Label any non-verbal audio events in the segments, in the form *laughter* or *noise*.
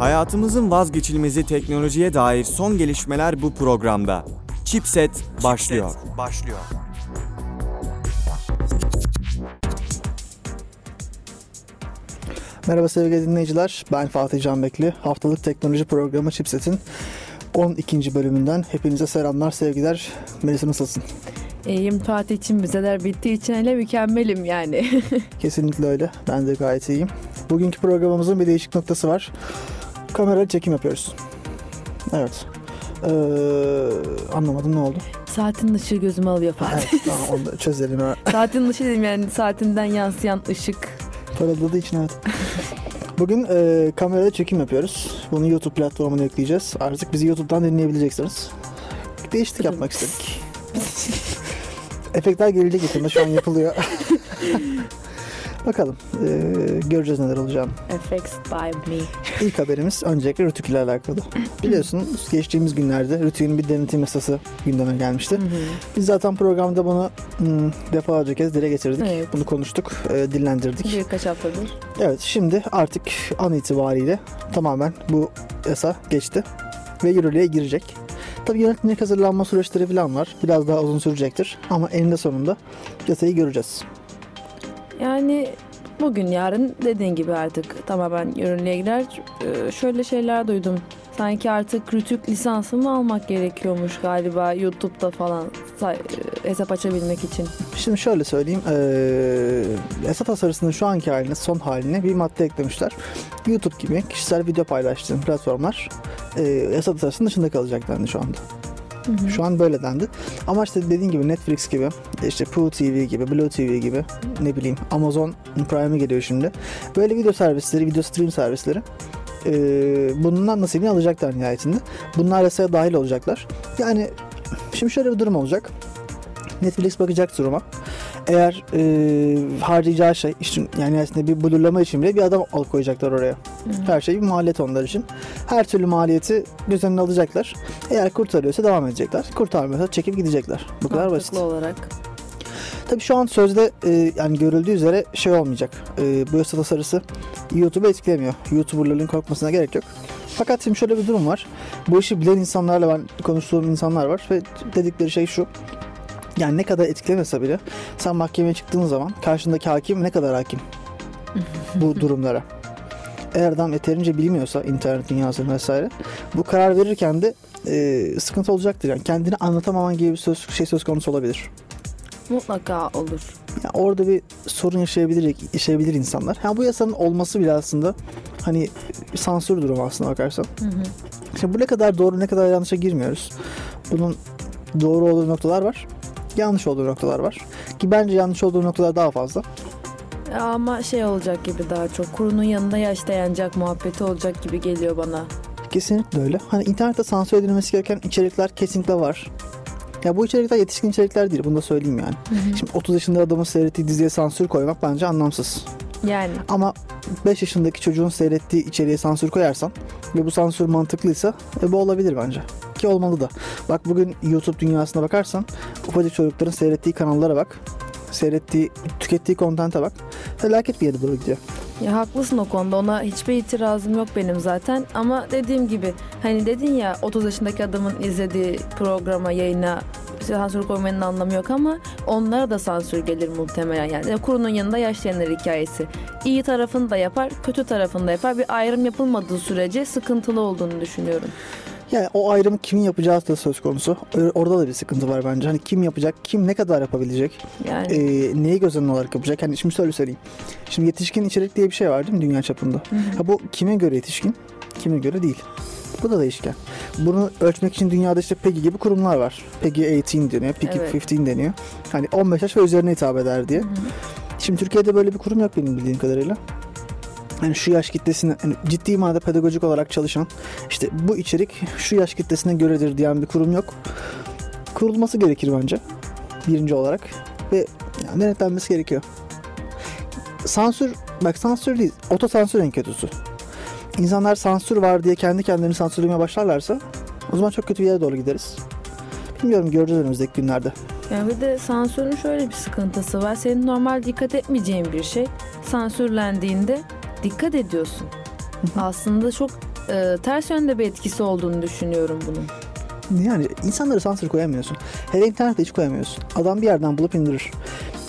Hayatımızın vazgeçilmezi teknolojiye dair son gelişmeler bu programda. Chipset başlıyor. Chipset başlıyor. Merhaba sevgili dinleyiciler. Ben Fatih Canbekli. Haftalık teknoloji programı Chipset'in 12. bölümünden hepinize selamlar, sevgiler. Melisa nasılsın? İyiyim Fatih için vizeler bittiği için hele mükemmelim yani. *laughs* Kesinlikle öyle. Ben de gayet iyiyim. Bugünkü programımızın bir değişik noktası var. Kameralı çekim yapıyoruz. Evet. Ee, anlamadım ne oldu? Saatin ışığı gözüme alıyor Fatih. Evet, tamam onu da çözelim. ha. *laughs* Saatin ışığı dedim yani saatinden yansıyan ışık. Paraladığı için evet. Bugün e, kamerayla çekim yapıyoruz. Bunu YouTube platformuna yükleyeceğiz. Artık bizi YouTube'dan dinleyebileceksiniz. Değişiklik yapmak istedik. Efektler gelecek yakında şu an yapılıyor. *laughs* Bakalım e, göreceğiz neler olacağını. FX by me. İlk haberimiz öncelikle Rütük ile alakalı. *clears throat* Biliyorsunuz geçtiğimiz günlerde Rütük'ün bir denetim yasası gündeme gelmişti. Biz zaten programda bunu hmm, defalarca kez dile getirdik. Evet. Bunu konuştuk, e, dillendirdik. Birkaç haftadır. Evet şimdi artık an itibariyle tamamen bu yasa geçti ve yürürlüğe girecek. Tabii yönetmelik hazırlanma süreçleri falan var. Biraz daha uzun sürecektir ama eninde sonunda yasayı göreceğiz. Yani bugün yarın dediğin gibi artık tamamen yürürlüğe girer. Ee, şöyle şeyler duydum. Sanki artık Rütük lisansı mı almak gerekiyormuş galiba YouTube'da falan e, hesap açabilmek için. Şimdi şöyle söyleyeyim. Eee yasa tasarısının şu anki haline, son haline bir madde eklemişler. YouTube gibi kişisel video paylaştığım platformlar eee yasa tasarısının dışında kalacak dendi şu anda. Şu an böyle dendi. Ama işte dediğin gibi Netflix gibi, işte Poo TV gibi, Blue TV gibi, ne bileyim Amazon Prime'e geliyor şimdi. Böyle video servisleri, video stream servisleri e, bundan nasibini alacaklar nihayetinde. Bunlar yasaya dahil olacaklar. Yani şimdi şöyle bir durum olacak. Netflix bakacak duruma. Eğer e, harcayacağı şey, işte, yani aslında bir blurlama için bile bir adam alıp koyacaklar oraya. Her şey bir maliyet onlar için. Her türlü maliyeti göz önüne alacaklar. Eğer kurtarıyorsa devam edecekler. Kurtarmıyorsa çekip gidecekler. Bu kadar basit. Mantıklı olarak. Tabii şu an sözde e, yani görüldüğü üzere şey olmayacak. E, bu yasa tasarısı YouTube'u etkilemiyor. YouTuber'ların korkmasına gerek yok. Fakat şimdi şöyle bir durum var. Bu işi bilen insanlarla ben konuştuğum insanlar var ve dedikleri şey şu. Yani ne kadar etkilemese bile sen mahkemeye çıktığın zaman karşındaki hakim ne kadar hakim bu *laughs* durumlara. Eğer adam yeterince bilmiyorsa internet dünyasını vesaire bu karar verirken de e, sıkıntı olacaktır. Yani kendini anlatamaman gibi bir söz, şey söz konusu olabilir. Mutlaka olur. Ya orada bir sorun yaşayabilir, yaşayabilir insanlar. Ha bu yasanın olması bile aslında hani bir sansür durumu aslında bakarsan. Şimdi bu ne kadar doğru ne kadar yanlışa girmiyoruz. Bunun doğru olduğu noktalar var. Yanlış olduğu noktalar var. Ki bence yanlış olduğu noktalar daha fazla. Ama şey olacak gibi daha çok kurunun yanında yaş dayanacak muhabbeti olacak gibi geliyor bana. Kesinlikle öyle. Hani internette sansür edilmesi gereken içerikler kesinlikle var. Ya bu içerikler yetişkin içerikler değil. Bunu da söyleyeyim yani. Şimdi 30 yaşında adamın seyrettiği diziye sansür koymak bence anlamsız. Yani Ama 5 yaşındaki çocuğun seyrettiği içeriğe sansür koyarsan ve bu sansür mantıklıysa e, bu olabilir bence. Ki olmalı da. Bak bugün YouTube dünyasına bakarsan ufacık çocukların seyrettiği kanallara bak. Seyrettiği, tükettiği kontente bak. Felaket bir yere doğru gidiyor. Ya haklısın o konuda ona hiçbir itirazım yok benim zaten ama dediğim gibi hani dedin ya 30 yaşındaki adamın izlediği programa yayına sansür koymanın anlamı yok ama onlara da sansür gelir muhtemelen yani kurunun yanında yaşlayanlar hikayesi. İyi tarafını da yapar kötü tarafını da yapar bir ayrım yapılmadığı sürece sıkıntılı olduğunu düşünüyorum. Yani o ayrımı kimin yapacağı da söz konusu. Orada da bir sıkıntı var bence. Hani kim yapacak, kim ne kadar yapabilecek, Yani e, neyi göz önüne olarak yapacak. Hani şimdi şöyle söyleyeyim. Şimdi yetişkin içerik diye bir şey var değil mi dünya çapında? Ha, bu kime göre yetişkin, kime göre değil. Bu da değişken. Bunu ölçmek için dünyada işte PEGI gibi kurumlar var. PEGI 18 deniyor, PEGI Evet. 15 deniyor. Hani 15 yaş ve üzerine hitap eder diye. Şimdi Türkiye'de böyle bir kurum yok benim bildiğim kadarıyla. Yani şu yaş kitlesine yani ciddi manada pedagojik olarak çalışan işte bu içerik şu yaş kitlesine göredir diyen bir kurum yok. Kurulması gerekir bence birinci olarak ve yani denetlenmesi gerekiyor. Sansür, bak sansür değil, otosansür en kötüsü. İnsanlar sansür var diye kendi kendilerini sansürlemeye başlarlarsa o zaman çok kötü bir yere doğru gideriz. Bilmiyorum göreceğiz önümüzdeki günlerde. Yani bir de sansürün şöyle bir sıkıntısı var. Senin normal dikkat etmeyeceğin bir şey sansürlendiğinde dikkat ediyorsun. Aslında çok e, ters yönde bir etkisi olduğunu düşünüyorum bunun. Yani insanları sansür koyamıyorsun. Hele internette hiç koyamıyorsun. Adam bir yerden bulup indirir.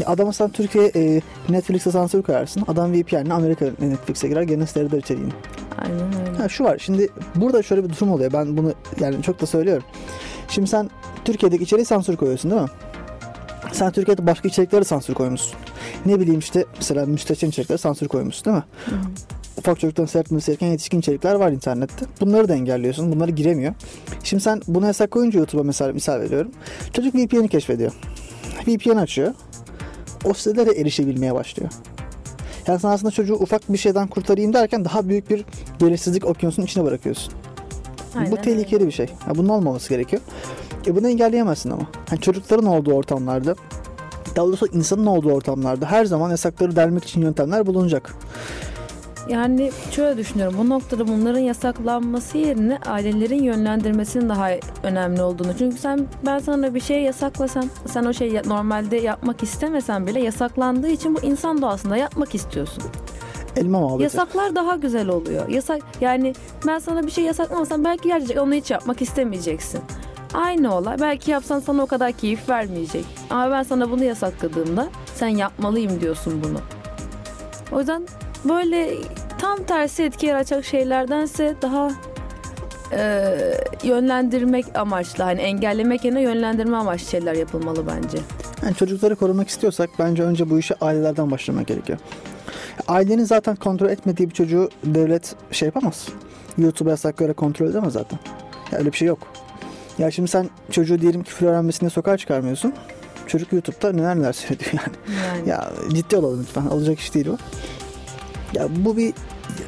Adama sen Türkiye e, Netflix'e sansür koyarsın. Adam VPN'le Amerika Netflix'e girer gene seyreder içeriğini. Aynen öyle. Ha şu var şimdi burada şöyle bir durum oluyor. Ben bunu yani çok da söylüyorum. Şimdi sen Türkiye'deki içeriği sansür koyuyorsun değil mi? Sen Türkiye'de başka içerikleri sansür koymuşsun. Ne bileyim işte mesela müstehcen içerikleri sansür koymuşsun değil mi? Hı ufak çocuktan seyretmesi gereken yetişkin içerikler var internette. Bunları da engelliyorsun. Bunları giremiyor. Şimdi sen bunu yasak koyunca YouTube'a mesela misal veriyorum. Çocuk VPN'i keşfediyor. VPN açıyor. O sitelere erişebilmeye başlıyor. Yani sen aslında çocuğu ufak bir şeyden kurtarayım derken daha büyük bir belirsizlik okyanusunun içine bırakıyorsun. Aynen Bu tehlikeli bir şey. Ya bunun olmaması gerekiyor. E bunu engelleyemezsin ama. Yani çocukların olduğu ortamlarda daha doğrusu insanın olduğu ortamlarda her zaman yasakları delmek için yöntemler bulunacak. Yani şöyle düşünüyorum. Bu noktada bunların yasaklanması yerine ailelerin yönlendirmesinin daha önemli olduğunu. Çünkü sen ben sana bir şey yasaklasam, sen o şeyi normalde yapmak istemesen bile yasaklandığı için bu insan doğasında yapmak istiyorsun. Elma muhabbeti. Yasaklar daha güzel oluyor. Yasak yani ben sana bir şey yasaklamasam belki gerçekten onu hiç yapmak istemeyeceksin. Aynı olay. Belki yapsan sana o kadar keyif vermeyecek. Ama ben sana bunu yasakladığımda sen yapmalıyım diyorsun bunu. O yüzden böyle tam tersi etki yaratacak şeylerdense daha e, yönlendirmek amaçlı hani engellemek yerine yönlendirme amaçlı şeyler yapılmalı bence. Yani çocukları korumak istiyorsak bence önce bu işe ailelerden başlamak gerekiyor. Ailenin zaten kontrol etmediği bir çocuğu devlet şey yapamaz. YouTube'a yasak göre kontrol edemez zaten. Ya öyle bir şey yok. Ya şimdi sen çocuğu diyelim küfür öğrenmesine sokağa çıkarmıyorsun. Çocuk YouTube'da neler neler seyrediyor *laughs* yani. Yani Ya ciddi olalım lütfen. Olacak iş değil bu. Ya bu bir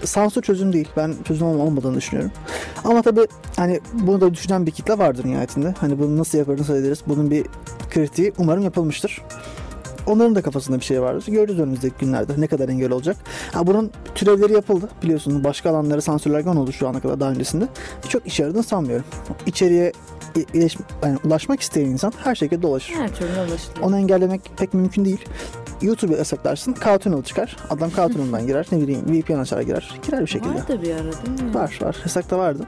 sansür çözüm değil. Ben çözüm olm- olmadığını düşünüyorum. *laughs* Ama tabii hani bunu da düşünen bir kitle vardır nihayetinde. Hani bunu nasıl yaparız, nasıl ederiz? Bunun bir kritiği umarım yapılmıştır. Onların da kafasında bir şey vardır. Göreceğiz önümüzdeki günlerde ne kadar engel olacak. Ha, bunun türevleri yapıldı. Biliyorsunuz başka alanlara sansürlerden oldu şu ana kadar daha öncesinde. Çok işe yaradığını sanmıyorum. İçeriye ileş- yani ulaşmak isteyen insan her şekilde ulaşır. her türlü ulaşılıyor. Onu engellemek pek mümkün değil. YouTube'u yasaklarsın. K-Tunnel çıkar. Adam K-Tunnel'dan girer. Ne bileyim VPN açar girer. Girer bir şekilde. Vardı bir ara değil mi? Var var. Yasakta vardı.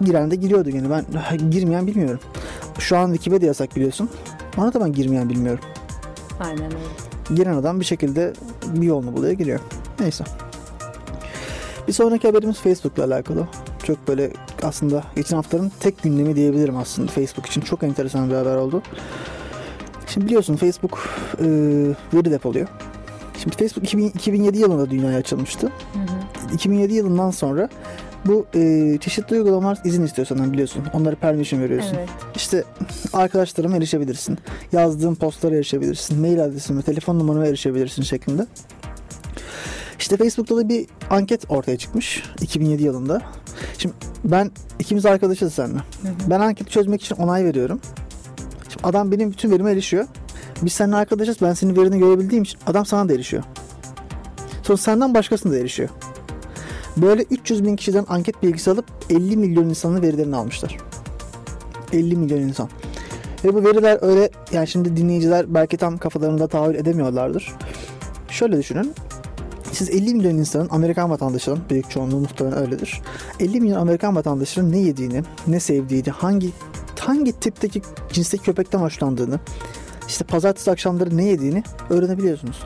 Giren de giriyordu yine. Ben girmeyen bilmiyorum. Şu an Wikipedia yasak biliyorsun. Ona da ben girmeyen bilmiyorum. Aynen öyle. Giren adam bir şekilde bir yolunu buluyor giriyor. Neyse. Bir sonraki haberimiz Facebook'la alakalı. Çok böyle aslında geçen haftanın tek gündemi diyebilirim aslında Facebook için. Çok enteresan bir haber oldu. Şimdi biliyorsun Facebook e, veri depoluyor. Şimdi Facebook 2000 2007 yılında dünyaya açılmıştı. Hı hı. 2007 yılından sonra bu e, çeşitli uygulamalar izin istiyor senden biliyorsun. Onlara permission veriyorsun. Evet. İşte arkadaşlarıma erişebilirsin. Yazdığın postlara erişebilirsin. Mail adresime, telefon numarama erişebilirsin şeklinde. İşte Facebook'ta da bir anket ortaya çıkmış 2007 yılında. Şimdi ben ikimiz arkadaşız seninle. Hı hı. Ben anketi çözmek için onay veriyorum. Şimdi adam benim bütün verime erişiyor. Biz seninle arkadaşız. Ben senin verini görebildiğim için adam sana da erişiyor. Sonra senden başkasına da erişiyor. Böyle 300 bin kişiden anket bilgisi alıp 50 milyon insanın verilerini almışlar. 50 milyon insan. Ve bu veriler öyle yani şimdi dinleyiciler belki tam kafalarında tahayyül edemiyorlardır. Şöyle düşünün. Siz 50 milyon insanın Amerikan vatandaşının büyük çoğunluğu muhtemelen öyledir. 50 milyon Amerikan vatandaşının ne yediğini, ne sevdiğini, hangi hangi tipteki cinsteki köpekten hoşlandığını, işte pazartesi akşamları ne yediğini öğrenebiliyorsunuz.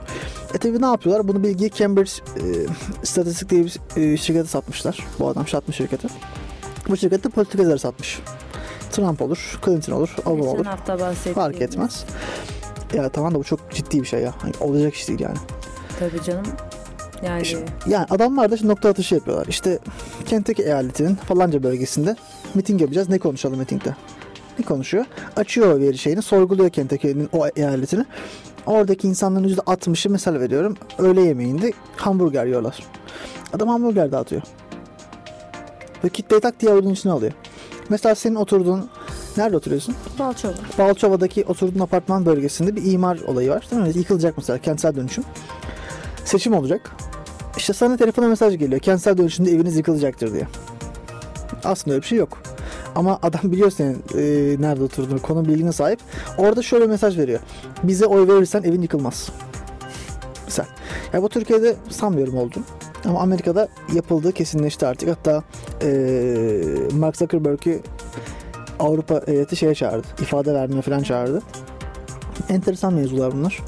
E tabi ne yapıyorlar? Bunu bilgiyi Cambridge e, Statistik diye bir e, şirkete satmışlar. Bu adam satmış şirketi. Bu şirkette politikacılara satmış. Trump olur, Clinton olur, Obama Geçen olur. hafta. Fark etmez. Ya tamam da bu çok ciddi bir şey ya. Hani olacak iş değil yani. Tabii canım. Yani Şimdi- Yani adamlar da şimdi nokta atışı yapıyorlar. İşte Kentucky eyaletinin falanca bölgesinde miting yapacağız. Ne konuşalım mitingde? Ne konuşuyor? Açıyor veri şeyini, sorguluyor Kentucky'nin o eyaletini. Oradaki insanların %60'ı mesela veriyorum. Öğle yemeğinde hamburger yiyorlar. Adam hamburger dağıtıyor. Ve kitleyi tak diye avucunun içine alıyor. Mesela senin oturduğun Nerede oturuyorsun? Balçova. Balçova'daki oturduğun apartman bölgesinde bir imar olayı var. Değil mi? Yıkılacak mesela kentsel dönüşüm. Seçim olacak. İşte sana telefona mesaj geliyor. Kentsel dönüşümde eviniz yıkılacaktır diye. Aslında öyle bir şey yok. Ama adam biliyor senin e, nerede oturduğunu, konu bilgine sahip. Orada şöyle mesaj veriyor. Bize oy verirsen evin yıkılmaz. Sen. Ya bu Türkiye'de sanmıyorum oldu. Ama Amerika'da yapıldığı kesinleşti artık. Hatta e, Mark Zuckerberg'i Avrupa heyeti şeye çağırdı. ifade vermeye falan çağırdı. Enteresan mevzular bunlar.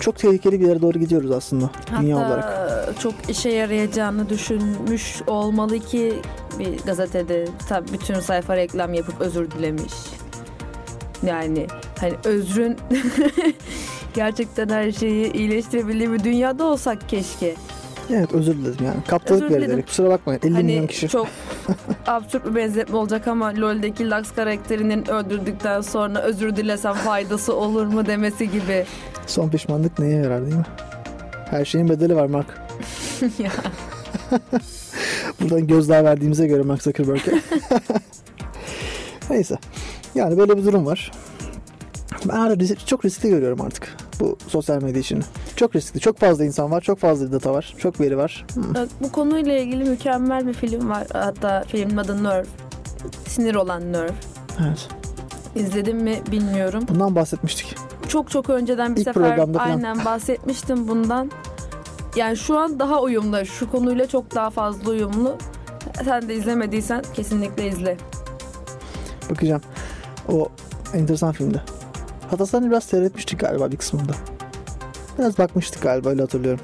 Çok tehlikeli bir yere doğru gidiyoruz aslında dünya Hatta olarak. çok işe yarayacağını düşünmüş olmalı ki bir gazetede tabii bütün sayfa reklam yapıp özür dilemiş. Yani hani özrün *laughs* gerçekten her şeyi iyileştirebildiği bir dünyada olsak keşke. Evet özür dilerim yani. Kaptalık Özür verilerek. Kusura bakmayın. 50 milyon Hani kişi. çok *laughs* absürt bir benzetme olacak ama LoL'deki Lux karakterinin öldürdükten sonra özür dilesem faydası olur mu demesi gibi. Son pişmanlık neye yarar değil mi? Her şeyin bedeli var Mark. *laughs* *laughs* Buradan gözdağı verdiğimize göre Mark Zuckerberg'e. Neyse. Yani böyle bir durum var. Ben risk- çok riskli görüyorum artık bu sosyal medya işini. Çok riskli. Çok fazla insan var. Çok fazla data var. Çok veri var. Hmm. Bu konuyla ilgili mükemmel bir film var. Hatta filmin adı Nerve. Sinir olan Nerve. Evet. İzledim mi bilmiyorum. Bundan bahsetmiştik. Çok çok önceden bir İlk sefer aynen bahsetmiştim bundan. Yani şu an daha uyumlu. Şu konuyla çok daha fazla uyumlu. Sen de izlemediysen kesinlikle izle. Bakacağım. O enteresan filmde. Hatta sen biraz seyretmiştik galiba bir kısmında. Biraz bakmıştık galiba öyle hatırlıyorum.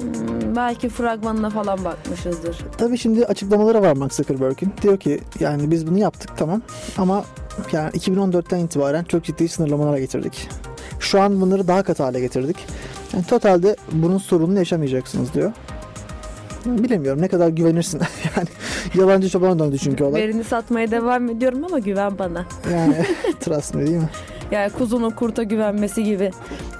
Hmm, belki fragmanına falan bakmışızdır. Tabii şimdi açıklamaları var Mark Zuckerberg'in. Diyor ki yani biz bunu yaptık tamam ama yani 2014'ten itibaren çok ciddi sınırlamalara getirdik. Şu an bunları daha katı hale getirdik. Yani totalde bunun sorununu yaşamayacaksınız diyor. Bilemiyorum ne kadar güvenirsin. *laughs* yani yalancı çobana döndü çünkü olay. Verini satmaya devam ediyorum ama güven bana. Yani *laughs* trust me değil mi? Yani kuzunun kurta güvenmesi gibi.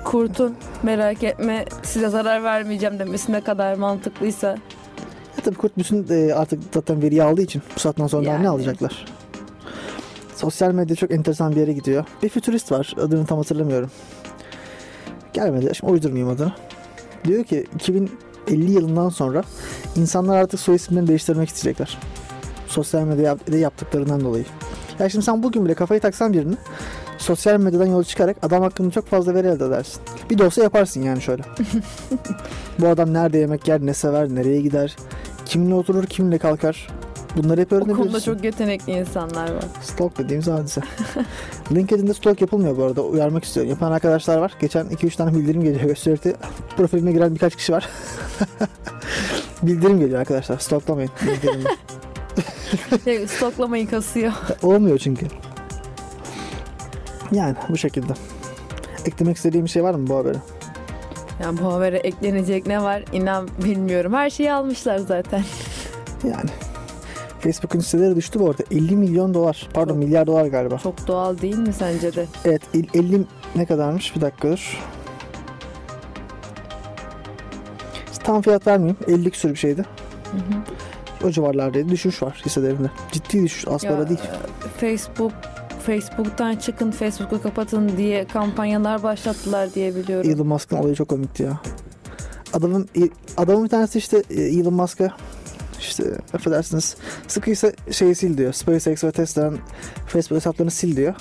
Kurtun merak etme size zarar vermeyeceğim demesi ne kadar mantıklıysa. Ya tabii kurt bütün e, artık zaten veriyi aldığı için bu saatten sonra daha ne Yani. alacaklar? Sosyal medya çok enteresan bir yere gidiyor. Bir fütürist var. Adını tam hatırlamıyorum. Gelmedi. Şimdi uydurmayayım adını. Diyor ki 2050 yılından sonra insanlar artık soy isimlerini değiştirmek isteyecekler. Sosyal medyada yaptıklarından dolayı. Ya şimdi sen bugün bile kafayı taksan birini sosyal medyadan yola çıkarak adam hakkında çok fazla veri elde edersin. Bir dosya yaparsın yani şöyle. *laughs* Bu adam nerede yemek yer, ne sever, nereye gider, kiminle oturur, kiminle kalkar. Bunları hep öğrenebilirsin. çok yetenekli insanlar var. Stalk dediğimiz hadise. *laughs* LinkedIn'de stalk yapılmıyor bu arada. Uyarmak istiyorum. Yapan arkadaşlar var. Geçen 2-3 tane bildirim geliyor. Gösterdi. *laughs* Profiline giren birkaç kişi var. *laughs* bildirim geliyor arkadaşlar. Stalklamayın. Şey, stoklamayın kasıyor. Olmuyor çünkü. Yani bu şekilde. Eklemek istediğim bir şey var mı bu habere? Yani bu habere eklenecek ne var inan bilmiyorum. Her şeyi almışlar zaten. Yani. Facebook'un siteleri düştü bu arada. 50 milyon dolar. Pardon Çok. milyar dolar galiba. Çok doğal değil mi sence de? Evet el- 50 ne kadarmış? Bir dakika dur. Tam fiyat vermeyeyim. 50 küsur bir şeydi. Hı hı. O civarlardaydı. Düşüş var hisselerinde. Ciddi düşüş. Az Ya, para değil. Facebook Facebook'tan çıkın, Facebook'u kapatın diye kampanyalar başlattılar diye biliyorum. Elon Musk'ın olayı çok komikti ya. Adamın adamın bir tanesi işte e, Elon Musk'a işte affedersiniz sıkıysa şeyi sil diyor. SpaceX ve Tesla'nın Facebook hesaplarını sil diyor.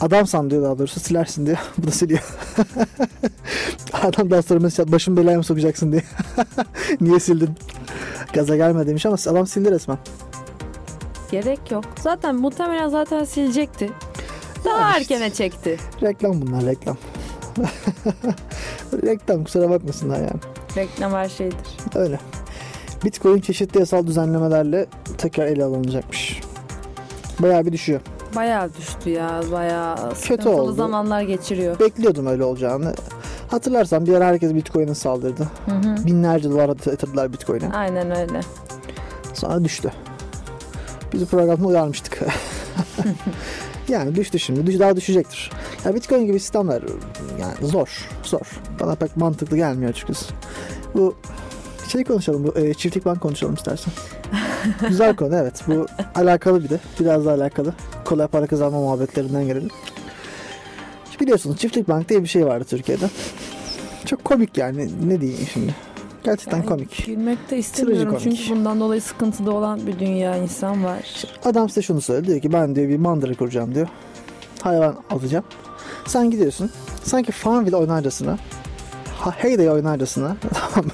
Adam san diyor daha doğrusu silersin diyor. *laughs* Bu da siliyor. *laughs* Adam daha sonra mesela başım belaya mı sokacaksın diye. *laughs* Niye sildin? Gaza gelme demiş ama adam sildi resmen. Gerek yok. Zaten muhtemelen zaten silecekti. Daha Yani işte. erkene çekti. Reklam bunlar reklam. reklam kusura bakmasınlar yani. Reklam her şeydir. Öyle. Bitcoin çeşitli yasal düzenlemelerle tekrar ele alınacakmış. Bayağı bir düşüyor. Bayağı düştü ya. Bayağı sıkıntılı oldu. zamanlar geçiriyor. Bekliyordum öyle olacağını. Hatırlarsan bir ara herkes Bitcoin'e saldırdı. Hı hı. Binlerce dolar yatırdılar Bitcoin'e. Aynen öyle. Sonra düştü. Biz bu programda uyarmıştık. *laughs* yani düştü şimdi. Düş, daha düşecektir. Ya Bitcoin gibi sistemler yani zor. Zor. Bana pek mantıklı gelmiyor açıkçası. Bu şey konuşalım. Bu e, çiftlik bank konuşalım istersen. Güzel konu evet. Bu alakalı bir de. Biraz da alakalı. Kolay para kazanma muhabbetlerinden gelelim. Biliyorsunuz çiftlik bank diye bir şey vardı Türkiye'de. Çok komik yani. Ne diyeyim şimdi. Gerçekten Yani komik. Gülmek de istemiyorum Trajikomik. çünkü bundan dolayı sıkıntıda olan bir dünya insan var. Adam size şunu söyledi. Diyor ki ben diyor bir mandıra kuracağım diyor. Hayvan alacağım. Sen gidiyorsun. Sanki Farmville oynarcasına ha, Heyday oynarcasına *laughs* tamam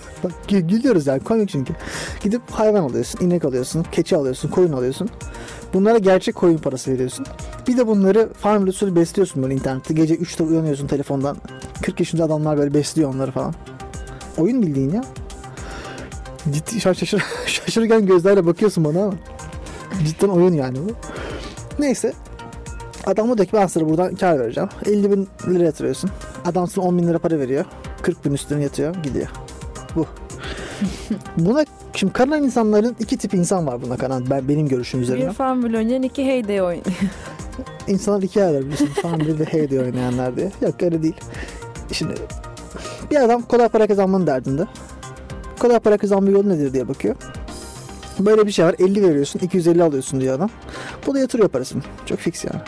gülüyoruz yani komik çünkü. Gidip hayvan alıyorsun, inek alıyorsun, keçi alıyorsun, koyun alıyorsun. Bunlara gerçek koyun parası veriyorsun. Bir de bunları farm usulü besliyorsun böyle internette. Gece 3'te uyanıyorsun telefondan. 40 yaşında adamlar böyle besliyor onları falan. Oyun bildiğin ya. Ciddi şaş- şaşır, *laughs* şaşırgan gözlerle bakıyorsun bana ama. Cidden oyun yani bu. Neyse. Adam diyor ki ben sana buradan kar vereceğim. 50 bin lira yatırıyorsun. Adam sana 10 bin lira para veriyor. 40 bin üstüne yatıyor gidiyor. Bu. buna şimdi kanalan insanların iki tip insan var buna kanan. Ben benim görüşüm Bir üzerine. Farmville oynayan iki Heyday oynuyor. *laughs* İnsanlar ikiye ayırır biliyorsun. Farmville ve Hey diye oynayanlar diye. Yok öyle değil. Şimdi bir adam kolay para kazanmanın derdinde. Kolay para kazanma yolu nedir diye bakıyor. Böyle bir şey var. 50 veriyorsun, 250 alıyorsun diyor adam. Bu da yatırıyor parasını. Çok fix yani.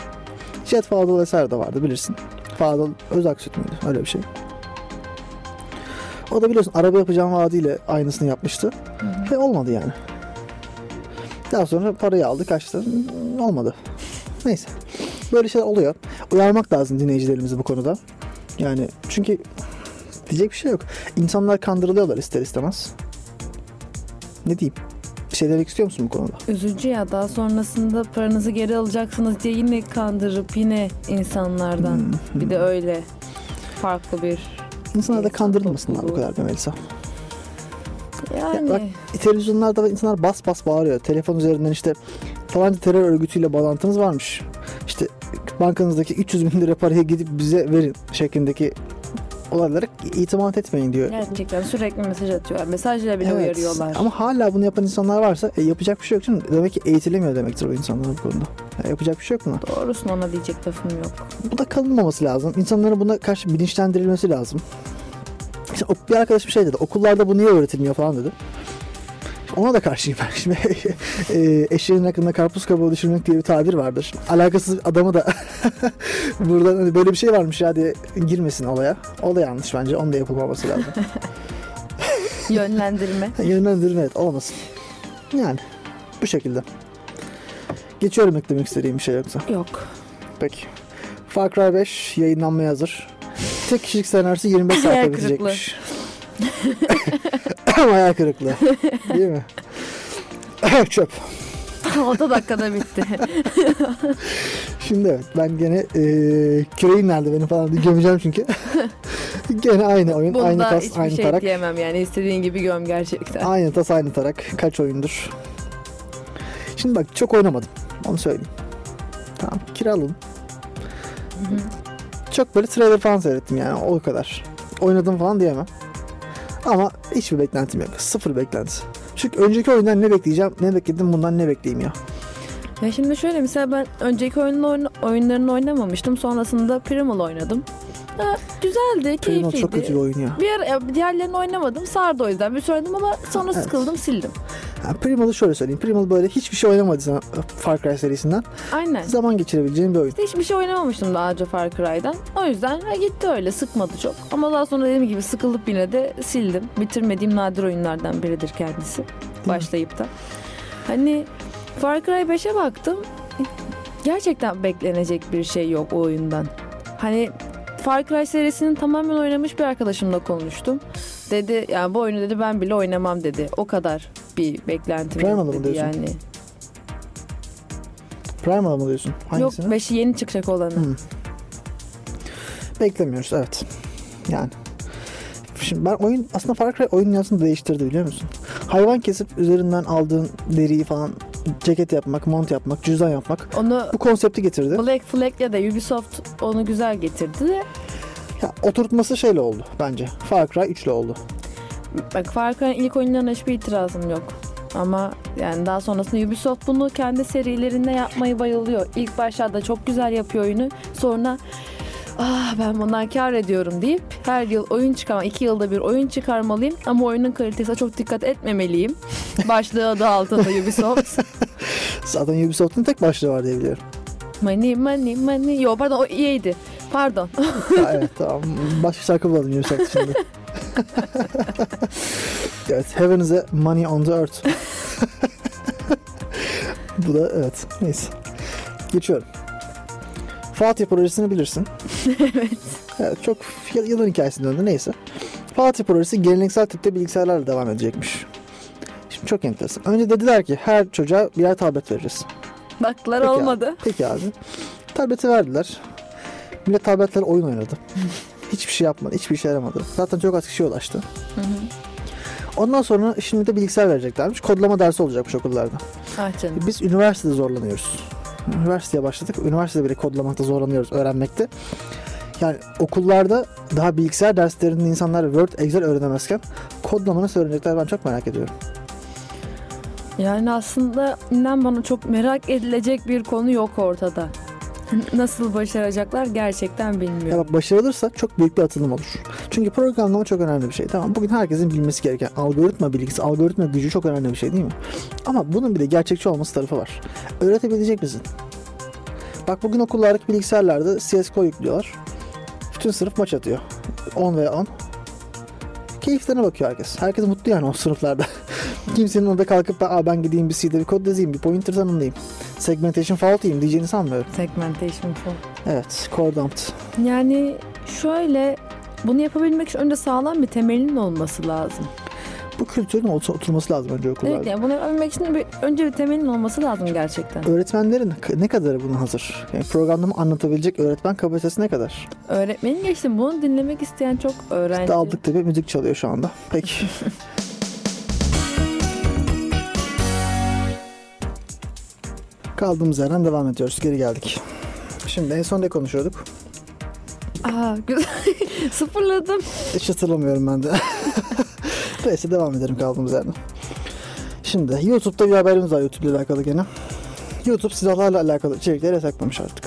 Jet Fadıl vesaire de vardı bilirsin. Fadıl Özaksüt müydü? Öyle bir şey. O da biliyorsun araba yapacağım vaadiyle aynısını yapmıştı. Ve olmadı yani. Daha sonra parayı aldı kaçtı. Olmadı. Neyse. Böyle şeyler oluyor. Uyarmak lazım dinleyicilerimizi bu konuda. Yani çünkü diyecek bir şey yok. İnsanlar kandırılıyorlar ister istemez. Ne diyeyim? Bir şey demek istiyor musun bu konuda? Üzücü ya daha sonrasında paranızı geri alacaksınız diye yine kandırıp yine insanlardan Hmm. bir de öyle farklı bir İnsanlar da kandırılmasınlar bu kadar be Melisa. yani bak- Televizyonlarda da insanlar bas bas bağırıyor. Telefon üzerinden işte falanca terör örgütüyle bağlantınız varmış. İşte bankanızdaki 300 bin lira parayı gidip bize verin şeklindeki olaylara itimat etmeyin diyor. gerçekten sürekli mesaj atıyorlar. Mesajla bile Evet. uyarıyorlar. Ama hala bunu yapan insanlar varsa e, yapacak bir şey yok canım. Demek ki eğitilemiyor demektir o insanlar bu konuda. Ya yapacak bir şey yok buna. Doğrusun ona diyecek lafım yok. Bu da kalınmaması lazım. İnsanların buna karşı bilinçlendirilmesi lazım. İşte bir arkadaşım şey dedi. Okullarda bu niye öğretilmiyor falan dedi. Ona da karşıyım ben. *laughs* Şimdi e, eşeğin hakkında karpuz kabuğu düşürmek diye bir tabir vardır. Alakasız adamı da *laughs* buradan hani böyle bir şey varmış ya diye girmesin olaya. O da yanlış bence. Onun da yapılmaması lazım. *laughs* Yönlendirme. Yönlendirme evet olmasın. Yani bu şekilde. Geçiyorum eklemek istediğim bir şey yoksa. yok. Peki. Far Cry 5 yayınlanmaya hazır. Tek kişilik senaryosu 25 saatte Hayal bitecekmiş. *laughs* Hayal kırıklığı. Değil mi? *laughs* Çöp. *laughs* 10 dakikada bitti. Şimdi evet ben gene e, küreğim nerede benim falan diye gömeceğim çünkü. gene aynı oyun, aynı Bunda tas, hiçbir aynı şey tarak. diyemem yani istediğin gibi göm gerçekten. Aynı tas, aynı tarak. Kaç oyundur? Şimdi bak çok oynamadım. Onu söyleyeyim. Tamam kiraladım. Hı hı. Çok böyle trailer falan seyrettim yani o kadar. Oynadım falan diyemem. Ama hiçbir beklentim yok. Sıfır beklentisi. Çünkü önceki oyundan ne bekleyeceğim, ne bekledim bundan ne bekleyeyim ya. Ya şimdi şöyle mesela ben önceki oyunun oyun, oyunlarını oynamamıştım. Sonrasında Primal oynadım. Ha, güzeldi, Primal keyifliydi. çok kötü bir oyun ya. Bir ara, ya diğerlerini oynamadım. Sardı o yüzden. Bir oynadım ama sonra Evet. sıkıldım, sildim. Ha, Primal'ı şöyle söyleyeyim. Primal böyle hiçbir şey oynamadıysan Far Cry serisinden Aynen. zaman geçirebileceğin bir oyun. İşte hiçbir şey oynamamıştım daha önce Far Cry'dan. O yüzden ha, gitti öyle sıkmadı çok. Ama daha sonra dediğim gibi sıkılıp yine de sildim. Bitirmediğim nadir oyunlardan biridir kendisi. Başlayıp da. Hani Far Cry 5'e baktım. Gerçekten beklenecek bir şey yok o oyundan. Hani Far Cry serisinin tamamen oynamış bir arkadaşımla konuştum. Dedi yani bu oyunu dedi ben bile oynamam dedi. O kadar bir beklentim Primal'ı mı diyorsun? yani. Primal mı diyorsun? Hangisini? Yok 5'i yeni çıkacak olanı. Hı. Beklemiyoruz evet. Yani. Şimdi ben oyun aslında Far Cry oyun dünyasını değiştirdi biliyor musun? Hayvan kesip üzerinden aldığın deriyi falan ceket yapmak, mont yapmak, cüzdan yapmak Onu bu konsepti getirdi. Black Flag ya da Ubisoft onu güzel getirdi de Ya, oturtması şeyle oldu bence. Far Cry 3'le oldu. bak Far Cry'ın ilk oyunlarına hiçbir itirazım yok. Ama yani daha sonrasında Ubisoft bunu kendi serilerinde yapmayı bayılıyor. İlk başlarda çok güzel yapıyor oyunu. Sonra ah ben bundan kar ediyorum deyip her yıl oyun çıkarma, iki yılda bir oyun çıkarmalıyım ama oyunun kalitesine çok dikkat etmemeliyim. *laughs* Başlığı adı altında Ubisoft. *laughs* Zaten Ubisoft'un tek başlığı var diye biliyorum. money money money. Yo pardon o EA'ydi. Pardon. Ha, evet tamam. Başka şarkı bulalım Ubisoft şimdi. *laughs* evet. Heaven is a money on the earth. Bu da evet. Neyse. Geçiyorum. Fatih projesini bilirsin. *laughs* evet. Evet, çok yılın hikayesine döndü neyse. Fatih projesi geleneksel tipte bilgisayarlarla devam edecekmiş. Şimdi çok enteresan. Önce dediler ki her çocuğa birer tablet veririz. Baktılar Peki olmadı. Peki abi. Tableti verdiler. Millet tabletler oyun oynadı. *laughs* Hiçbir şey yapmadı. Hiçbir işe yaramadı. Zaten çok az kişiye ulaştı. Hı hı. Ondan sonra şimdi de bilgisayar vereceklermiş. Kodlama dersi olacakmış okullarda. Ah canım. Biz üniversitede zorlanıyoruz. Üniversiteye başladık. Üniversitede bile kodlamakta zorlanıyoruz, öğrenmekte. Yani okullarda daha bilgisayar derslerinde insanlar Word, Excel öğrenemezken kodlama nasıl öğrenecekler ben çok merak ediyorum. Yani aslında inan bana çok merak edilecek bir konu yok ortada. *laughs* Nasıl başaracaklar gerçekten Ya bilmiyorum. bak başarılırsa çok büyük bir atılım olur. Çünkü programlama çok önemli bir şey. Tamam bugün herkesin bilmesi gereken algoritma bilgisi, algoritma gücü çok önemli bir şey değil mi? Ama bunun bir de gerçekçi olması tarafı var. Öğretebilecek misin? Bak bugün okullardaki bilgisayarlarda CSGO yüklüyorlar. Bütün sınıf maç atıyor. 10 veya 10. Keyiflerine bakıyor herkes. Herkes mutlu yani o sınıflarda. *laughs* Kimsenin orada kalkıp da ben gideyim bir C'de bir kod yazayım, bir pointer tanımlayayım. Segmentation fault yiyeyim diyeceğini sanmıyorum. Segmentation falan. Evet, core dumped. Yani şöyle bunu yapabilmek için önce sağlam bir temelin olması lazım. Bu kültürün otur- oturması lazım önce okullarda. Evet yani bunu yapabilmek için bir, önce bir temelin olması lazım gerçekten. Öğretmenlerin ne kadarı buna hazır? Yani programlama anlatabilecek öğretmen kapasitesi ne kadar? Öğretmenin geçtim bunu dinlemek isteyen çok öğrenci. Daldık tabii müzik çalıyor şu anda. Peki. *laughs* Kaldığımız yerden devam ediyoruz. Geri geldik. Şimdi en son ne konuşuyorduk? Aa güzel. *laughs* Sıfırladım. Hiç hatırlamıyorum ben de. *laughs* Neyse devam edelim kaldığımız yerden. Şimdi YouTube'da bir haberimiz var YouTube ile alakalı gene. YouTube silahlarla alakalı içerikleri yasaklamış artık.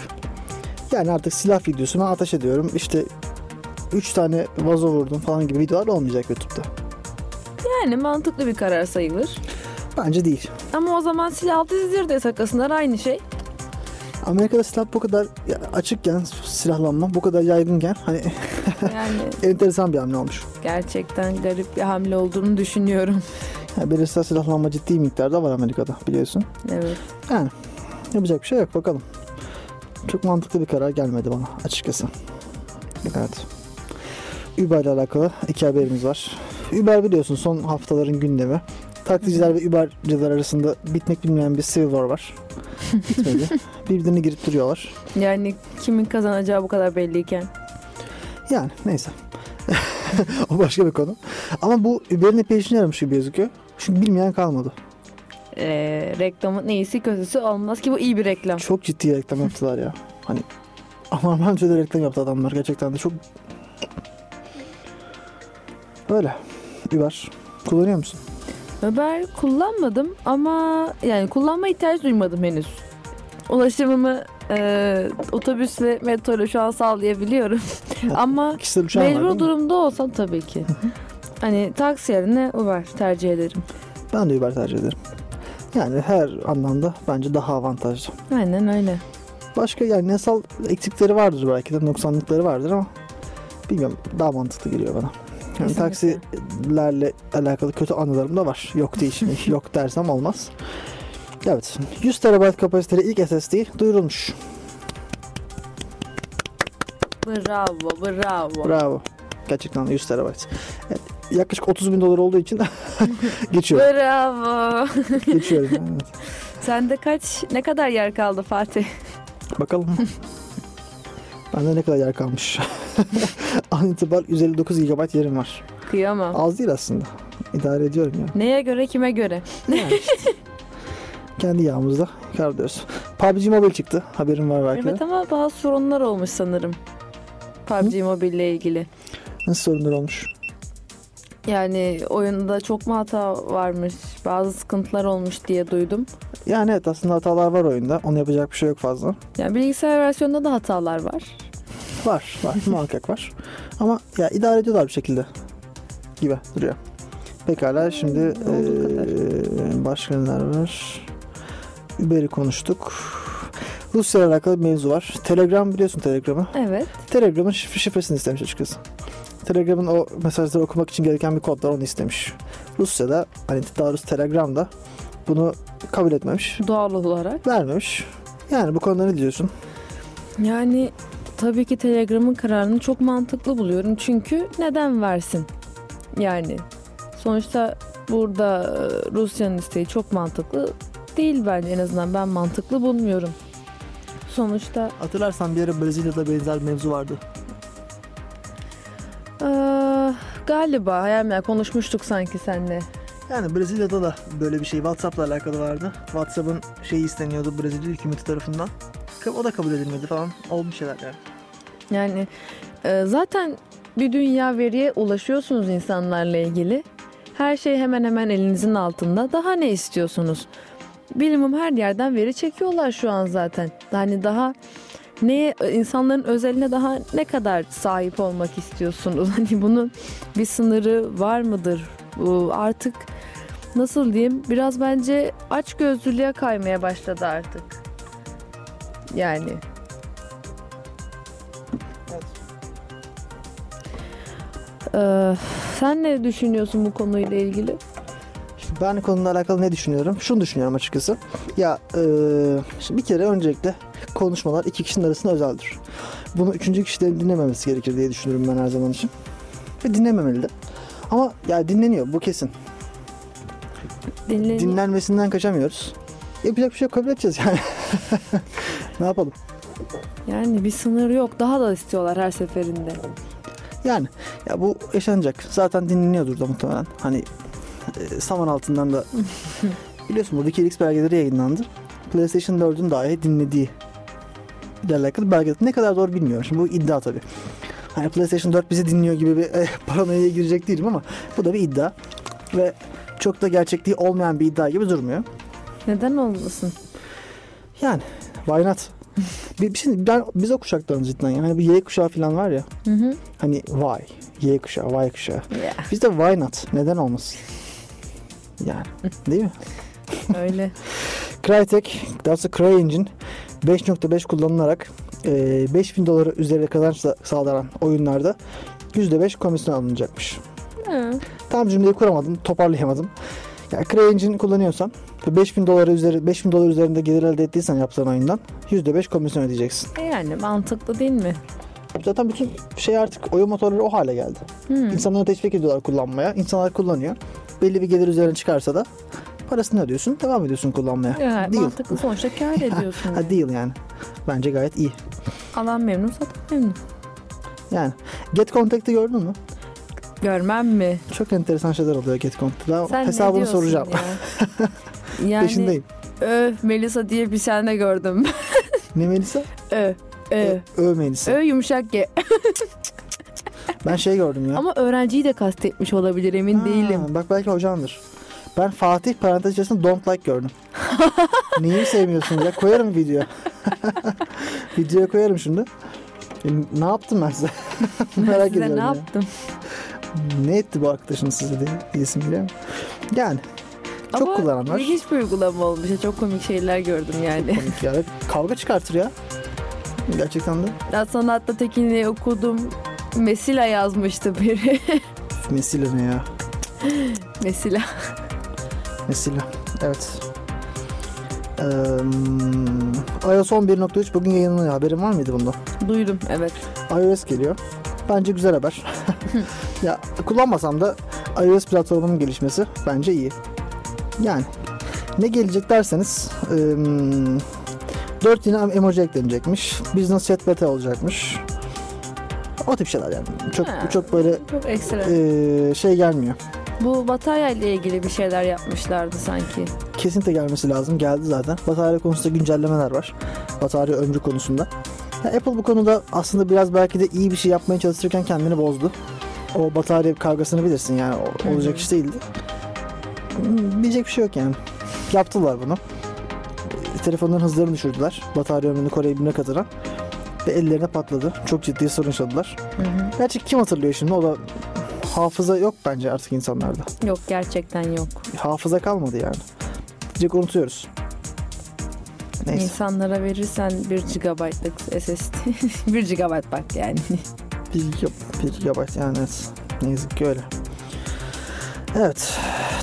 Yani artık silah videosu ben ateş ediyorum. İşte 3 tane vazo vurdum falan gibi videolar olmayacak YouTube'da. Yani mantıklı bir karar sayılır. Bence değil. Ama o zaman silahlı dizileri de yasaklasınlar aynı şey. Amerika'da silah bu kadar açıkken silahlanma bu kadar yaygınken hani Yani *laughs* enteresan bir hamle olmuş. gerçekten garip bir hamle olduğunu düşünüyorum. *laughs* Yani bireysel silahlanma ciddi miktarda var Amerika'da biliyorsun. Evet. Yani yapacak bir şey yok bakalım. Çok mantıklı bir karar gelmedi bana açıkçası. Evet. Uber ile alakalı iki haberimiz var. Uber biliyorsun son haftaların gündemi. Taksiciler ve Uber'cılar arasında bitmek bilmeyen bir civil war var. Bitmedi. *laughs* Birbirini girip duruyorlar. Yani kimin kazanacağı bu kadar belliyken. Yani neyse. *laughs* o başka bir konu. Ama bu Uber'in epey işine yaramış gibi gözüküyor. Çünkü bilmeyen kalmadı. Ee, reklamın iyisi kötüsü olmaz ki bu iyi bir reklam. Çok ciddi reklam yaptılar ya. Hani anormal düzeyde reklam yaptı adamlar gerçekten de çok öyle. Uber kullanıyor musun? Uber kullanmadım ama yani kullanma ihtiyacı duymadım henüz. Ulaşımımı e, otobüs ve metro ile şu an sağlayabiliyorum. *laughs* ama var değil mecbur durumda olsam tabii ki. hani taksi yerine Uber tercih ederim. Ben de Uber tercih ederim. Yani her anlamda bence daha avantajlı. Aynen öyle. Başka yani yasal eksikleri vardır belki de noksanlıkları vardır ama bilmiyorum daha mantıklı geliyor bana. Yani Kesinlikle. taksilerle alakalı kötü anılarım da var. Yok değil. *laughs* Yok dersem olmaz. Evet. 100 TB kapasiteli ilk SSD duyurulmuş. Bravo, bravo. Bravo. Gerçekten 100 TB. Evet, yaklaşık 30 bin dolar olduğu için *laughs* geçiyorum. Bravo. geçiyorum. Evet. Sende kaç, ne kadar yer kaldı Fatih? Bakalım. *laughs* Bende ne kadar yer kalmış. *laughs* An itibar 159 GB yerim var. Kıyamam. Az değil aslında. İdare ediyorum ya. Neye göre, kime göre? Yani işte. *laughs* Kendi yağımızda kar diyoruz. PUBG Mobile çıktı. Haberin var belki. Evet ama bazı sorunlar olmuş sanırım. PUBG Mobile ile ilgili. Nasıl sorunlar olmuş? Yani oyunda çok mu hata varmış, bazı sıkıntılar olmuş diye duydum. Yani evet aslında hatalar var oyunda. Onu yapacak bir şey yok fazla. Yani bilgisayar versiyonunda da hatalar var. Var var *laughs* muhakkak var. Ama ya idare ediyorlar bir şekilde gibi duruyor. Pekala şimdi eee başka neler var? Uber'i konuştuk. Rusya ile alakalı bir mevzu var. Telegram biliyorsun Telegram'ı. Evet. Telegram'ın şif- şifresini istemiş açıkçası. Telegram'ın o mesajları okumak için gereken bir kod var onu istemiş. Rusya'da hani daha doğrusu Telegram'da bunu kabul etmemiş. Doğal olarak. Vermemiş. Yani bu konuda ne diyorsun? Yani tabii ki Telegram'ın kararını çok mantıklı buluyorum. Çünkü neden versin? Yani sonuçta burada e, Rusya'nın isteği çok mantıklı değil bence en azından ben mantıklı bulmuyorum. Sonuçta Hatırlarsan bir ara Brezilya'da benzer mevzu vardı. Eee, galiba hayal meyal konuşmuştuk sanki seninle. Yani Brezilya'da da böyle bir şey WhatsApp'la alakalı vardı. WhatsApp'ın şeyi isteniyordu Brezilya hükümeti tarafından. O da kabul edilmedi falan. Olmuş şeyler yani. Yani e, zaten bir dünya veriye ulaşıyorsunuz insanlarla ilgili. Her şey hemen hemen elinizin altında. Daha ne istiyorsunuz? Bilimum her yerden veri çekiyorlar şu an zaten. Hani daha neye insanların özeline daha ne kadar sahip olmak istiyorsunuz? *laughs* Hani bunun bir sınırı var mıdır? Artık nasıl diyeyim? Biraz bence aç gözlülüğe kaymaya başladı artık. Yani Ee, sen ne düşünüyorsun bu konuyla ilgili? Ben konuyla alakalı ne düşünüyorum? Şunu düşünüyorum açıkçası. Ya e, şimdi bir kere öncelikle konuşmalar iki kişinin arasında özeldir. Bunu üçüncü kişilerin dinlememesi gerekir diye düşünüyorum ben her zaman için. Ve dinlememeli de. Ama ya dinleniyor bu kesin. Dinle- Dinlenmesinden kaçamıyoruz. Yapacak bir şey yok kabul edeceğiz yani. *laughs* ne yapalım? Yani bir sınır yok. Daha da istiyorlar her seferinde. Yani ya bu yaşanacak. Zaten dinleniyordur da muhtemelen. Hani e, saman altından da *laughs* biliyorsun buradaki X belgeleri yayınlandı. PlayStation 4'ün dahi dinlediği ile alakalı belge. Ne kadar doğru bilmiyorum. Şimdi bu iddia tabii. Hani PlayStation 4 bizi dinliyor gibi bir *laughs* e, paranoya girecek değilim ama bu da bir iddia. Ve çok da gerçekliği olmayan bir iddia gibi durmuyor. Neden olmasın? Yani why not? *laughs* bir, bir şey, ben, biz o kuşaktanız cidden. Yani bir Y kuşağı falan var ya. Hı hı. Hani Y. Y kuşağı, Y kuşağı. Ya, Biz de why not? Neden olmasın? Yani değil mi? öyle. *laughs* Crytek, daha doğrusu CryEngine 5.5 kullanılarak e, 5000 dolara üzeri kazanç sa- sağlanan oyunlarda %5 komisyon alınacakmış. Hı. Tam cümleyi kuramadım, toparlayamadım. Ya CryEngine kullanıyorsan ve 5000 dolara üzeri 5000 dolar üzerinde gelir elde ettiysen yaptığın oyundan %5 komisyon ödeyeceksin. E Yani mantıklı değil mi? Zaten bütün şey artık oyun motorları o hale geldi. Hı. İnsanları teşvik ediyorlar kullanmaya. İnsanlar kullanıyor. Belli bir gelir üzerine çıkarsa da parasını ödüyorsun. Devam ediyorsun kullanmaya. Yani Deal. mantıklı sonuçta kar *laughs* ediyorsun. Ha deal yani. Bence gayet iyi. Alan memnun, satan memnun. Yani Get Contact'ı gördün mü? Görmem mi? Çok enteresan şeyler oluyor Get Contact'ta. Ben Sen hesabını soracağım. ya? *laughs* yani Peşindeyim. öf Melisa diye bir tane gördüm. *laughs* Ne Melisa? ö. Ö. Ö Melisa. Ö yumuşak G. Ben şey gördüm ya. Ama öğrenciyi de kastetmiş olabilir emin Ha, değilim. Bak belki hocandır. Ben Fatih parantez içerisinde don't like gördüm. *laughs* Neyi sevmiyorsunuz ya? Koyarım video. *laughs* Videoya koyarım şimdi. E, ne yaptım ben size? Merak Size ediyorum. ne ya. yaptım? Ne etti bu arkadaşınız size diye diyesim geliyor. Yani çok Ama kullanan var. ilginç bir uygulama olmuş. Çok komik şeyler gördüm yani. komik ya. Kavga çıkartır ya. Gerçekten de. Ya sanatta tekini okudum. Mesela yazmıştı biri. Mesile ne ya? Mesela. *laughs* Mesile. Evet. Ee, iOS 11.3 bugün yayınlanıyor. Haberin var mıydı bundan? Duydum evet. iOS geliyor. Bence güzel haber. *laughs* ya kullanmasam da iOS platformunun gelişmesi bence iyi. Yani ne gelecek derseniz ım, 4 yine emoji eklenecekmiş. Business chat beta olacakmış. O tip şeyler yani. Çok Ha. çok böyle Çok ekstra. eee, şey gelmiyor. Bu batarya ile ilgili bir şeyler yapmışlardı sanki. Kesinlikle gelmesi lazım. Geldi zaten. Batarya konusunda güncellemeler var. Batarya ömrü konusunda. Ya Apple bu konuda aslında biraz belki de iyi bir şey yapmaya çalışırken kendini bozdu. O batarya kavgasını bilirsin yani. O- olacak iş değildi. Diyecek bir şey yok yani. Yaptılar bunu. Telefonların hızlarını düşürdüler. Batarya ömrünü koruyabilmek adına. Ve ellerine patladı. Çok ciddi sorun yaşadılar. Hı hı. Gerçi kim hatırlıyor şimdi? O da hafıza yok bence artık insanlarda. Yok gerçekten yok. Hafıza kalmadı yani. Direkt unutuyoruz. Neyse. İnsanlara verirsen 1 GB'lık SSD. 1 GB bak yani. 1 GB, 1 GB yani evet. Ne yazık ki öyle. Evet.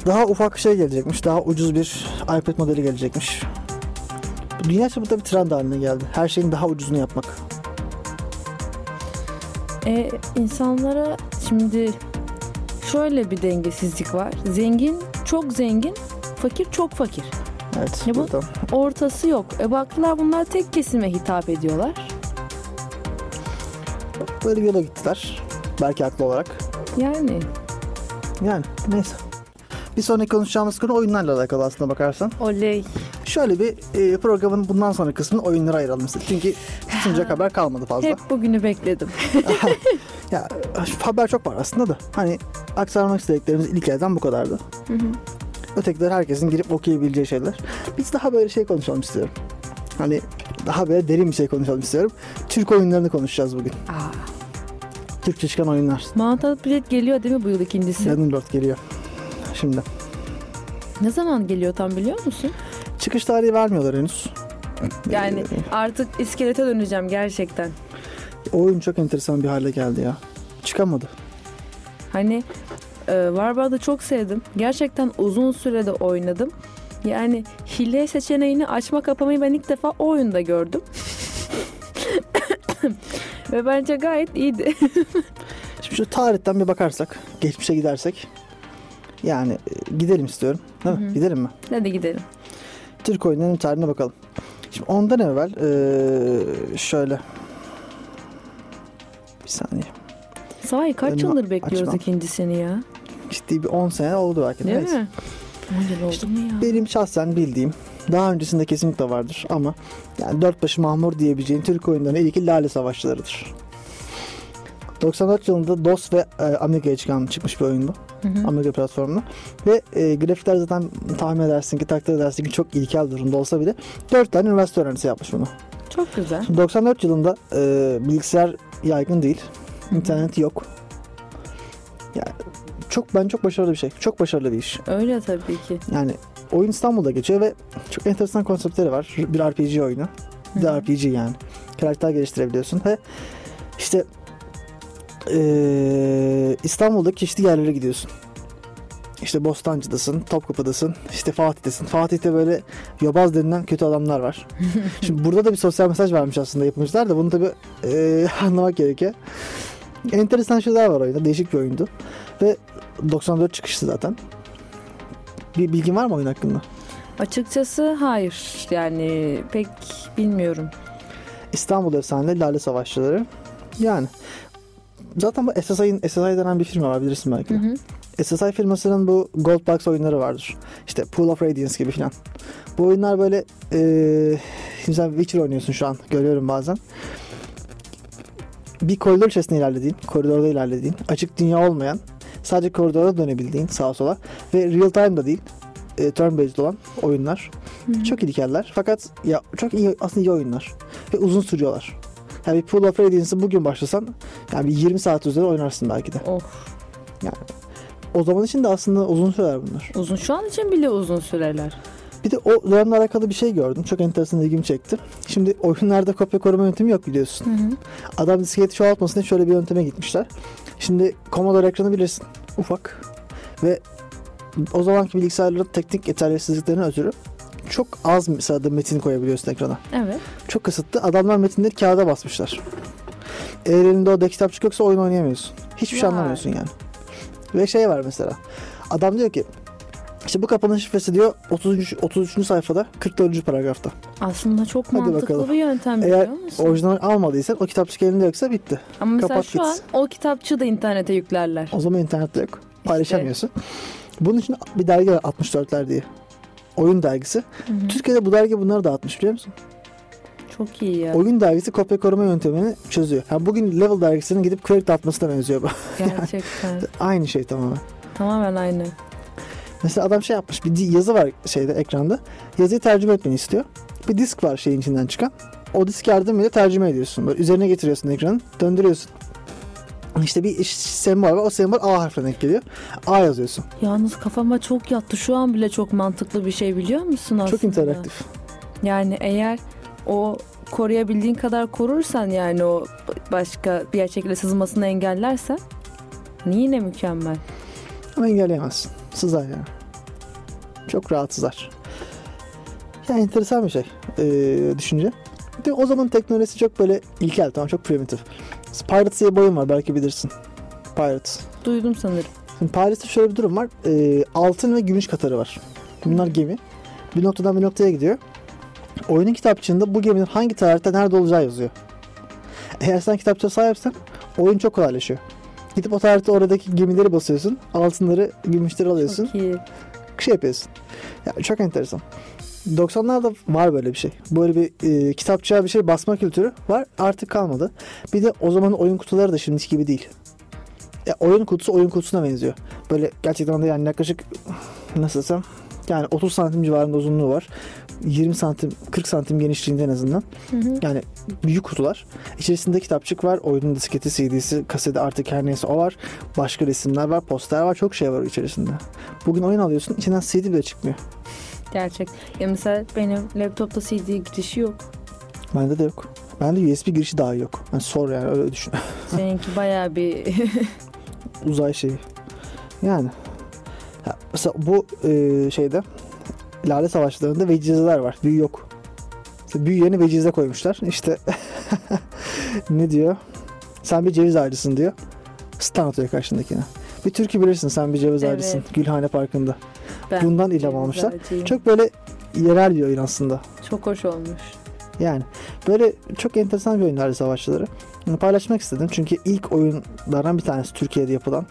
Daha ufak şey gelecekmiş. Daha ucuz bir iPad modeli gelecekmiş. Dünya çapında bir trend haline geldi. Her şeyin daha ucuzunu yapmak. E, insanlara şimdi şöyle bir dengesizlik var. Zengin çok zengin, fakir çok fakir. Evet. Ya bu- burada. Ortası yok. E baktılar bunlar tek kesime hitap ediyorlar. Böyle bir yola gittiler. Belki haklı olarak. Yani Yani neyse. Bir sonraki konuşacağımız konu oyunlarla alakalı aslında bakarsan. oley. Şöyle bir e, programın bundan sonra kısmını oyunlara ayıralım. Çünkü sunacak *laughs* haber kalmadı fazla. Hep bugünü bekledim. *laughs* Ya haber çok var aslında da. Hani aktarmak istediklerimiz ilk elden bu kadardı. Hı hı. Ötekiler herkesin girip okuyabileceği şeyler. Biz daha böyle şey konuşalım istiyorum. Hani daha böyle derin bir şey konuşalım istiyorum. Türk oyunlarını konuşacağız bugün. Aa. Türkçe çıkan oyunlar. Mounted Blade geliyor değil mi bu yıl ikincisi? Dragon Lord geliyor. Şimdi. Ne zaman geliyor tam biliyor musun? Çıkış tarihi vermiyorlar henüz. Yani Ee, artık iskelete döneceğim gerçekten. Oyun çok enteresan bir hale geldi ya. Çıkamadı. Hani e, Warbar'da çok sevdim. Gerçekten uzun sürede oynadım. Yani hile seçeneğini açma kapamayı ben ilk defa o oyunda gördüm. *laughs* Ve bence gayet iyiydi. *laughs* Şimdi şu tarihten bir bakarsak, geçmişe gidersek. Yani e, gidelim istiyorum. Değil mi? Hı hı. Gidelim mi? Hadi gidelim. Türk oyunlarının tarihine bakalım. Şimdi ondan evvel eee, şöyle bir saniye. Sahi kaç Önümü yıldır bekliyoruz açmam. ikincisini ya? Ciddi bir 10 sene oldu belki. de. Değil Neyse. mi? 10 yıl oldu İşte mu ya? Benim şahsen bildiğim daha öncesinde kesinlikle vardır ama yani dört başı mahmur diyebileceğin Türk oyunlarının ilki Lale Savaşçılarıdır. 94 yılında DOS ve e, Amiga'ya çıkan çıkmış bir oyun bu. Hı hı. Amiga platformunda. Ve e, grafikler zaten tahmin edersin ki takdir edersin ki çok ilkel durumda olsa bile 4 tane üniversite öğrencisi yapmış bunu. Çok güzel. Şimdi 94 yılında e, bilgisayar yaygın değil. İnternet yok. Yani çok ben çok başarılı bir şey. Çok başarılı bir iş. Öyle tabii ki. Yani oyun İstanbul'da geçiyor ve çok enteresan konseptleri var. Bir RPG oyunu. Bir de. RPG yani. Karakter geliştirebiliyorsun ve işte eee İstanbul'daki çeşitli yerlere gidiyorsun. İşte Bostancı'dasın, Topkapı'dasın, işte Fatih'tesin. Fatih'te böyle yobaz denilen kötü adamlar var. *laughs* Şimdi burada da bir sosyal mesaj vermiş aslında yapımcılar da bunu tabii eee, *laughs* anlamak gerekiyor. Enteresan şeyler var oyunda. Değişik bir oyundu. Ve 94 çıkışlı zaten. Bir bilgin var mı oyun hakkında? Açıkçası hayır. Yani pek bilmiyorum. İstanbul Efsaneleri Lale Savaşçıları. Yani zaten bu SSI'nin SSI denen bir firma var bilirsin belki. Hı hı. SSI firmasının bu Gold Box oyunları vardır. İşte Pool of Radiance gibi filan. Bu oyunlar böyle şimdi sen Witcher oynuyorsun şu an görüyorum bazen. Bir koridor içerisinde ilerlediğin, koridorda ilerlediğin, açık dünya olmayan, sadece koridorda dönebildiğin sağa sola ve real time'da değil, e, turn based olan oyunlar. Hı. Çok ilkeller fakat ya çok iyi aslında iyi oyunlar ve uzun sürüyorlar. Yani bir Pool of Radiance'ı bugün başlasan yani bir 20 saat üzeri oynarsın belki de. Of. O zaman için de aslında uzun sürer bunlar. Uzun. Şu an için bile uzun süreler. Bir de o dönemle alakalı bir şey gördüm. Çok enteresan ilgimi çekti. Şimdi oyunlarda kopya koruma yöntemi yok biliyorsun. Hı hı. Adam disketi çoğaltmasın diye şöyle bir yönteme gitmişler. Şimdi Commodore ekranı bilirsin. Ufak. Ve o zamanki bilgisayarların teknik yetersizliklerine ötürü çok az sayıda metin koyabiliyorsun ekrana. Evet. Çok kısıtlı. Adamlar metinleri kağıda basmışlar. Eğer elinde o kitapçık yoksa oyun oynayamıyorsun. Hiçbir şey Vay. anlamıyorsun yani. Ve şey var mesela. Adam diyor ki işte bu kapının şifresi diyor 33. 33. sayfada 44. paragrafta. Aslında çok Hadi mantıklı bakalım. bir yöntem Eğer biliyor musun? Orijinal almadıysan o kitapçık elinde yoksa bitti. Ama mesela kapat şu an gitsin. o kitapçığı da internete yüklerler. O zaman internette yok. Paylaşamıyorsun. Bunun için bir dergi var 64'ler diye. Oyun dergisi. Hı hı. Türkiye'de bu dergi bunları dağıtmış biliyor musun? Çok iyi ya. Oyun dergisi kopya koruma yöntemini çözüyor. Ha, bugün Level dergisinin gidip credit atmasına benziyor bu. Gerçekten. *laughs* Aynı şey tamamen. Tamamen aynı. Mesela adam şey yapmış bir yazı var şeyde ekranda. Yazıyı tercüme etmeni istiyor. Bir disk var şeyin içinden çıkan. O disk yardımıyla tercüme ediyorsun. Böyle üzerine getiriyorsun ekranı. Döndürüyorsun. İşte bir sembol var. O sembol A harfine denk geliyor. A yazıyorsun. Yalnız kafama çok yattı. Şu an bile çok mantıklı bir şey biliyor musun aslında? Çok interaktif. Yani eğer o koruyabildiğin kadar korursan yani o başka bir şekilde sızmasını engellersen hani yine mükemmel. Ama engelleyemezsin. Sızar yani. Çok rahat sızar. Yani enteresan bir şey. Ee, düşünce. De o zaman teknolojisi çok böyle ilkel tamam çok primitif. Pirates diye bir oyun var belki bilirsin. Pirates. Duydum sanırım. Şimdi Paris'te şöyle bir durum var. Ee, altın ve gümüş katarı var. Bunlar gemi. Bir noktadan bir noktaya gidiyor. Oyunun kitapçığında bu geminin hangi tarihte nerede olacağı yazıyor. Eğer sen kitapçıya sahipsen oyun çok kolaylaşıyor. Gidip o tarihte oradaki gemileri basıyorsun. Altınları, gümüşleri alıyorsun. Çok iyi. şey yapıyorsun. Ya, çok enteresan. 90'larda var böyle bir şey. Böyle bir e, kitapçığa bir şey basma kültürü var. Artık kalmadı. Bir de o zaman oyun kutuları da şimdiki gibi değil. Ya, oyun kutusu oyun kutusuna benziyor. Böyle gerçekten de yani yaklaşık nasıl desem yani 30 santim civarında uzunluğu var. 20 santim 40 santim genişliğinde en azından. Hı hı. Yani büyük kutular. İçerisinde kitapçık var. Oyunun disketi, CD'si, kaseti artık her neyse o var. Başka resimler var, poster var. Çok şey var içerisinde. Bugün oyun alıyorsun içinden CD bile çıkmıyor. Gerçek. Ya mesela benim laptopta CD girişi yok. Bende de yok. Bende USB girişi daha yok. Yani sor yani öyle düşün. *laughs* Seninki bayağı bir Uzay şeyi. Yani. Ya mesela bu e, şeyde Lale Savaşları'nda vecizeler var. Büyü yok. Mesela büyü yerine vecize koymuşlar. İşte *laughs* ne diyor? Sen bir ceviz ağacısın diyor. Stun atıyor karşındakine. Bir türkü bilirsin sen bir ceviz Evet. ağacısın. Gülhane Parkı'nda. ben Bundan ilham almışlar. ağacıyım. Çok böyle yerel bir oyun aslında. çok hoş olmuş. Yani böyle çok enteresan bir oyun Lale Savaşçıları. Bunu paylaşmak istedim çünkü ilk oyunlardan bir tanesi Türkiye'de yapılan.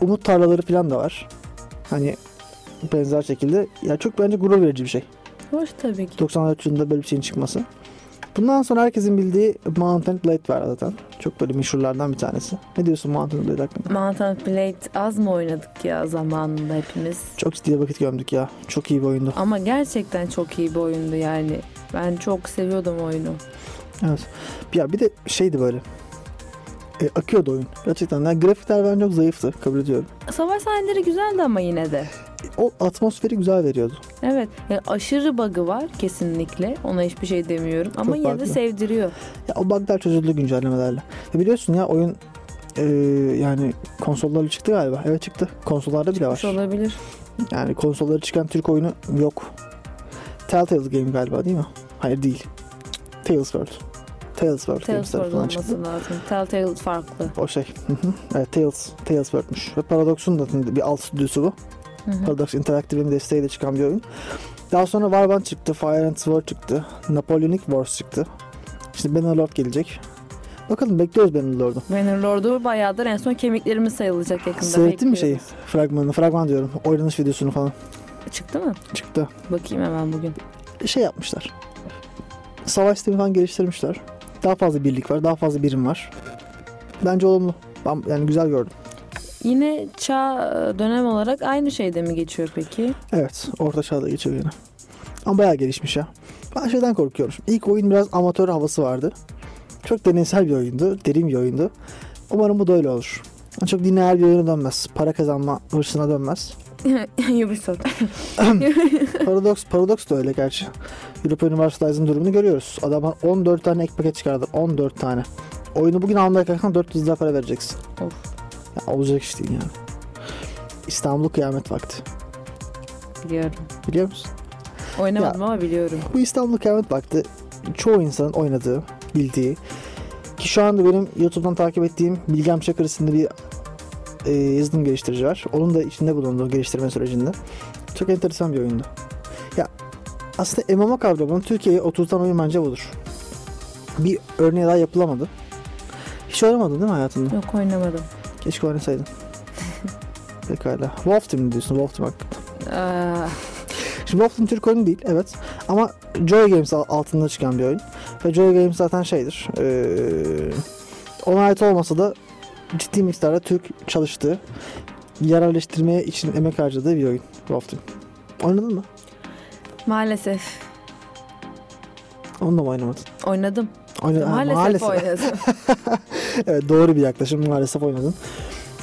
Umut tarlaları falan da var. Hani benzer şekilde. Ya çok bence gurur verici bir şey. Hoş tabii ki. 94 yılında böyle bir şeyin çıkması. Bundan sonra herkesin bildiği Mountain Blade var zaten. Çok böyle meşhurlardan bir tanesi. Ne diyorsun Mountain Blade hakkında? Mountain Blade az mı oynadık ya zamanında hepimiz? Çok ciddi vakit gömdük ya. Çok iyi bir oyundu. Ama gerçekten çok iyi bir oyundu yani. Ben çok seviyordum oyunu. Evet. Ya bir de şeydi böyle. E, akıyordu oyun. Gerçekten. Yani grafikler bence çok zayıftı. Kabul ediyorum. Savaş sahneleri güzeldi ama yine de. O atmosferi güzel veriyordu. Evet. Yani aşırı bug'ı var kesinlikle. Ona hiçbir şey demiyorum. Ama Çok yine de sevdiriyor. Ya o bug'lar çözüldü güncellemelerle. Ya biliyorsun ya oyun e, yani konsollarla çıktı galiba. Evet çıktı. Konsollarda bile var. Hoş olabilir. Yani konsollara çıkan Türk oyunu yok. Telltale Game galiba değil mi? Hayır değil. Tales World. Tales World Tales tarafından olması çıktı. lazım. Telltale farklı. O şey. Hı hı. evet Tales, Tales World'muş. Ve Paradox'un da bir alt stüdyosu bu. Hı hı. Paradox Interactive'in desteğiyle çıkan bir oyun. Daha sonra Warband çıktı, Fire and Sword çıktı, Napoleonic Wars çıktı. Şimdi Bannerlord gelecek. Bakalım bekliyoruz Bannerlord'u. Bannerlord'u bayağıdır en son kemiklerimiz sayılacak yakında. Seyrettin mi şeyi? Fragmanını, fragman diyorum. Oynanış videosunu falan Çıktı mı? çıktı. Bakayım hemen bugün. Şey yapmışlar. Savaş sistemi falan geliştirmişler. Daha fazla birlik var, daha fazla birim var. Bence olumlu. Ben yani güzel gördüm. Yine çağ e, dönem olarak aynı şeyde mi geçiyor peki? Evet, orta çağda geçiyor yine. Ama bayağı gelişmiş ya. Ben şeyden korkuyorum. İlk oyun biraz amatör havası vardı. Çok deneysel bir oyundu, derin bir oyundu. Umarım bu da öyle olur. Çok lineer bir oyuna dönmez. Para kazanma hırsına dönmez. *laughs* Ubisoft. *laughs* Paradox, Paradox da öyle gerçi. Europa Universalist'ın durumunu görüyoruz. Adamlar 14 tane ek paket çıkardı. 14 tane. Oyunu bugün almaya kalksan 400 lira para vereceksin. Of. Ya, olacak iş değil yani. İstanbul kıyamet vakti. Biliyorum. Biliyor musun? Oynamadım ama biliyorum. Bu İstanbul Kıyamet Vakti çoğu insanın oynadığı, bildiği ki şu anda benim YouTube'dan takip ettiğim Bilgem Çakır isimli bir e, yazılım geliştirici var. Onun da içinde bulunduğu geliştirme sürecinde. Çok enteresan bir oyundu. Ya aslında MMO kavramının Türkiye'ye oturtan oyun bence budur. Bir örneği daha yapılamadı. Hiç oynamadın değil mi hayatında? Yok oynamadım. Keşke oynasaydın. *laughs* Pekala. Wolf Team diyorsun. Wolf Team hakkında. Aa, Şimdi Wolf Team Türk oyunu değil evet ama Joy Games al- altında çıkan bir oyun ve Joy Games zaten şeydir ee, ona ait olmasa da ciddi miktarda Türk çalıştığı yerelleştirmeye için emek harcadığı bir oyun Wolf Team. Oynadın mı? maalesef Onu da mı oynamadın? oynadım. Oyna- Ha, Maalesef, oynadım. *laughs* evet doğru bir yaklaşım maalesef oynadın.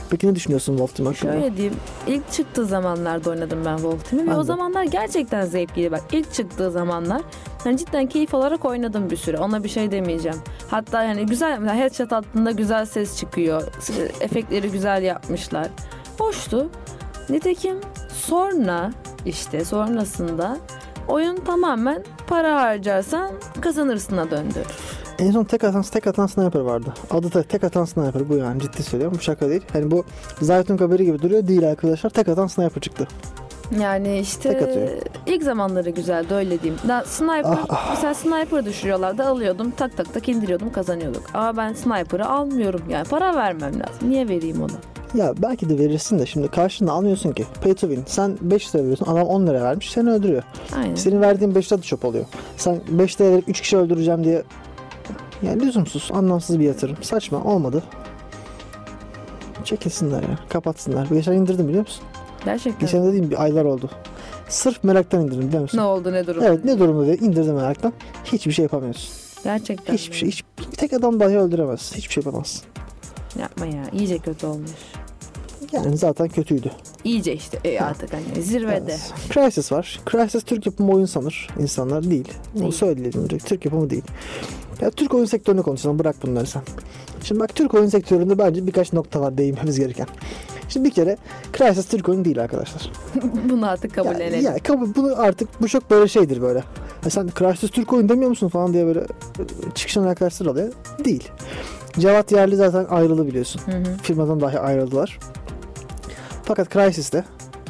Peki ne düşünüyorsun Wolf Team hakkında? Şöyle diyeyim. İlk çıktığı zamanlarda oynadım ben Wolf Team'i ve o zamanlar gerçekten zevkliydi. Bak ilk çıktığı zamanlar hani cidden keyif alarak oynadım bir süre. Ona bir şey demeyeceğim. Hatta yani güzel mesela headshot attığında güzel ses çıkıyor. Efektleri güzel yapmışlar. Hoştu. Nitekim sonra işte sonrasında oyun tamamen para harcarsan kazanırsına döndü. En son tek atan, tek atan sniper vardı. Adı da tek atan sniper bu yani ciddi söylüyorum. Bu şaka değil. Hani bu Zaytun haberi gibi duruyor değil arkadaşlar. Tek atan sniper çıktı. Yani işte ilk zamanları güzeldi öyle diyeyim. Da sniper Ah, mesela sniper düşürüyorlardı alıyordum tak tak tak indiriyordum kazanıyorduk. Ama ben sniper'ı almıyorum yani para vermem lazım. Niye vereyim ona? Ya belki de verirsin de şimdi karşında almıyorsun ki. Pay to win. Sen 5 lira veriyorsun adam 10 lira vermiş seni öldürüyor. Aynen. Senin verdiğin 5 lira da çöp oluyor. Sen 5 lira verip 3 kişi öldüreceğim diye yani lüzumsuz, anlamsız bir yatırım. Saçma, olmadı. Çekilsinler ya, kapatsınlar. Geçen indirdim biliyor musun? Gerçekten. Geçen dediğim bir aylar oldu. Sırf meraktan indirdim biliyor musun? Ne oldu ne durum? Evet ne durumda diye indirdim meraktan. Hiçbir şey yapamıyorsun. Gerçekten. Hiçbir şey, hiç, bir tek adam dahi öldüremez. Hiçbir şey yapamazsın. Yapma ya. İyice kötü olmuş. Yani zaten kötüydü. İyice işte e, artık hani zirvede. Evet. Crysis var. Crysis Türk yapımı oyun sanır. İnsanlar değil. Bunu söyleyelim direkt. Türk yapımı değil. Ya Türk oyun sektörünü konuşalım. Bırak bunları sen. Şimdi bak Türk oyun sektöründe bence birkaç nokta var değinmemiz gereken. Şimdi bir kere Crysis Türk oyun değil arkadaşlar. *laughs* Bunu artık kabullenelim. Ya, ya kabul, bunu artık bu çok böyle şeydir böyle. Ya sen Crysis Türk oyun demiyor musun falan diye böyle e, çıkışan arkadaşlar oluyor. Değil. Cevat Yerli zaten ayrılı biliyorsun. Hı hı. Firmadan dahi ayrıldılar. Fakat Crysis'te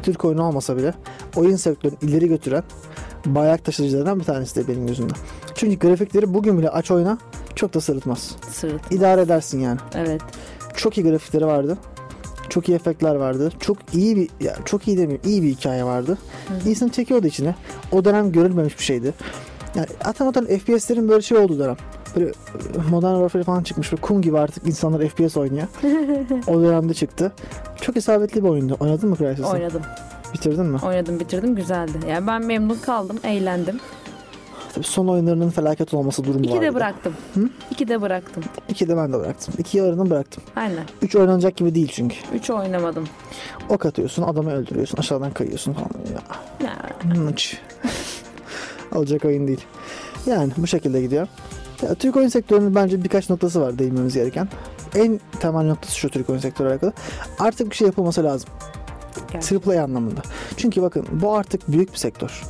Türk oyunu olmasa bile oyun sektörünü ileri götüren bayrak taşıyıcılarından bir tanesi de benim gözümde. Çünkü grafikleri bugün bile aç oyna çok da sırıtmaz. Sırt. İdare edersin yani. Evet. Çok iyi grafikleri vardı. Çok iyi efektler vardı. Çok iyi bir ya çok iyi demeyeyim iyi bir hikaye vardı. Hı. İnsanı çekiyordu içine. O dönem görülmemiş bir şeydi. Yani atan atan FPS'lerin böyle şey olduğu dönem. Böyle Modern Warfare falan çıkmış. Böyle kum gibi artık insanlar FPS oynuyor. *laughs* o dönemde çıktı. Çok isabetli bir oyundu. Oynadın mı Crysis'i? Oynadım. Bitirdin mi? Oynadım bitirdim güzeldi. Yani ben memnun kaldım. Eğlendim. Tabii son oyunlarının felaket olması durumu İki vardı. de bıraktım. Hı? İki de bıraktım. İki de ben de bıraktım. İki yarını bıraktım. Aynen. Üç oynanacak gibi değil çünkü. Üç oynamadım. Ok atıyorsun, adamı öldürüyorsun, aşağıdan kayıyorsun falan. Ya. *laughs* Olacak oyun değil. Yani bu şekilde gidiyor. Ya, Türk oyun sektörünün bence birkaç noktası var değinmemiz gereken. En temel noktası şu Türk oyun sektörü alakalı. Artık bir şey yapılması lazım. gerçekten. AAA anlamında. Çünkü bakın bu artık büyük bir sektör.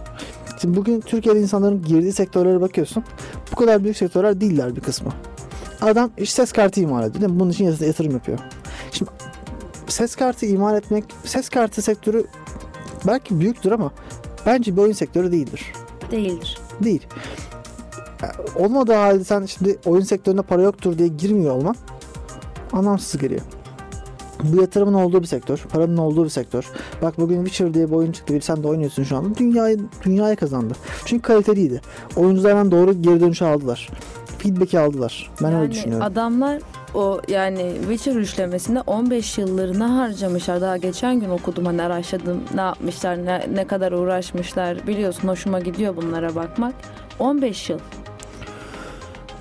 Şimdi bugün Türkiye'de insanların girdiği sektörlere bakıyorsun. Bu kadar büyük sektörler değiller bir kısmı. Adam işte ses kartı imal ediyor. değil mi? Bunun için yat- yatırım yapıyor. Şimdi ses kartı imal etmek, ses kartı sektörü belki büyüktür ama bence bir oyun sektörü değildir. Değildir. Değil. Yani olmadığı halde sen şimdi oyun sektörüne para yoktur diye girmiyor olman anlamsız geliyor. Bu yatırımın olduğu bir sektör, paranın olduğu bir sektör. Bak bugün Witcher diye bir oyun çıktı. Bir sen de oynuyorsun şu anda. Dünyayı dünyayı kazandı. Çünkü kaliteliydi. Oyunculardan doğru geri dönüşü aldılar. Feedback'i aldılar. Ben öyle yani düşünüyorum. adamlar o yani Witcher üçlemesinde 15 yıllarını harcamışlar. Daha geçen gün okudum hani araştırdım ne yapmışlar, ne, ne kadar uğraşmışlar. Biliyorsun hoşuma gidiyor bunlara bakmak. 15 yıl.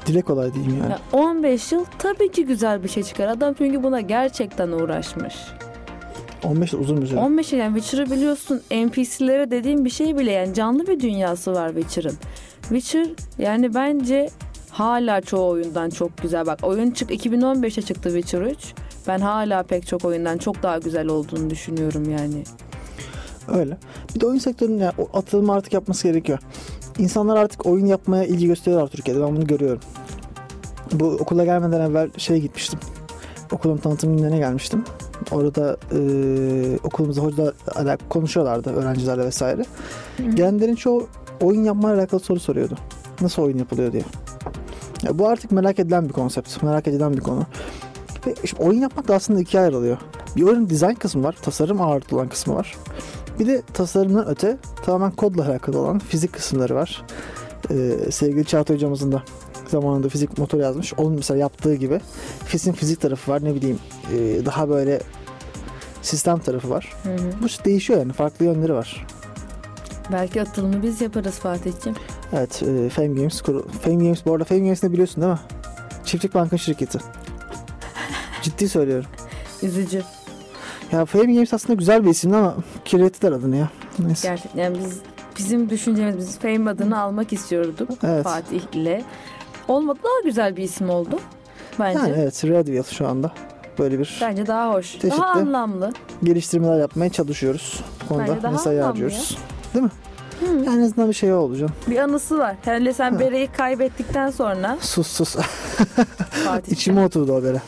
Dile kolay diyeyim yani. Ya 15 yıl tabii ki güzel bir şey çıkar. Adam çünkü buna gerçekten uğraşmış. 15 de uzun bir süre. 15 yıl yani Witcher'ı biliyorsun NPC'lere dediğim bir şey bile yani canlı bir dünyası var Witcher'ın. Witcher yani bence hala çoğu oyundan çok güzel. Bak oyun çık 2015'te çıktı Witcher 3. Ben hala pek çok oyundan çok daha güzel olduğunu düşünüyorum yani. Öyle. Bir de oyun sektörünün yani atılımı artık yapması gerekiyor. İnsanlar artık oyun yapmaya ilgi gösteriyorlar Türkiye'de. Ben bunu görüyorum. Bu okula gelmeden evvel şey gitmiştim. Okulun tanıtım günlerine gelmiştim. Orada e, okulumuzda hocalar ala- konuşuyorlardı öğrencilerle vesaire. Gelenlerin çoğu oyun yapmayla alakalı soru soruyordu. Nasıl oyun yapılıyor diye. Ya bu artık merak edilen bir konsept. Merak edilen bir konu. Ve işte oyun yapmak da aslında ikiye ayrılıyor. Bir oyunun dizayn kısmı var. Tasarım ağırlıklı olan kısmı var. Bir de tasarımdan öte tamamen kodla alakalı olan fizik kısımları var. Ee, sevgili Çağatay hocamızın da zamanında fizik motor yazmış. Onun mesela yaptığı gibi fizin fizik tarafı var. Ne bileyim e, daha böyle sistem tarafı var. Hı hı. Bu değişiyor yani. Farklı yönleri var. Belki atılımı biz yaparız Fatih'ciğim. Evet. E, Fame Games Fame Games bu arada Fame Games'ini biliyorsun değil mi? Çiftlik Bank'ın şirketi. *laughs* Ciddi söylüyorum. Üzücü. Ya Fame Games aslında güzel bir isim ama kirlettiler adını ya. Neyse. Gerçekten yani biz bizim düşüncemiz biz Fame adını almak istiyorduk Evet. Fatih ile. Olmadı daha güzel bir isim oldu. Bence. Yani evet Redwheel şu anda. Böyle bir Bence daha hoş. Çeşitli. Daha anlamlı. geliştirmeler yapmaya çalışıyoruz. Bu konuda Bence mesai harcıyoruz. Değil mi? Yani en azından bir şey oldu canım. Bir anısı var. Hele sen Ha. Bere'yi kaybettikten sonra Sus sus. *laughs* İçime oturdu o bere.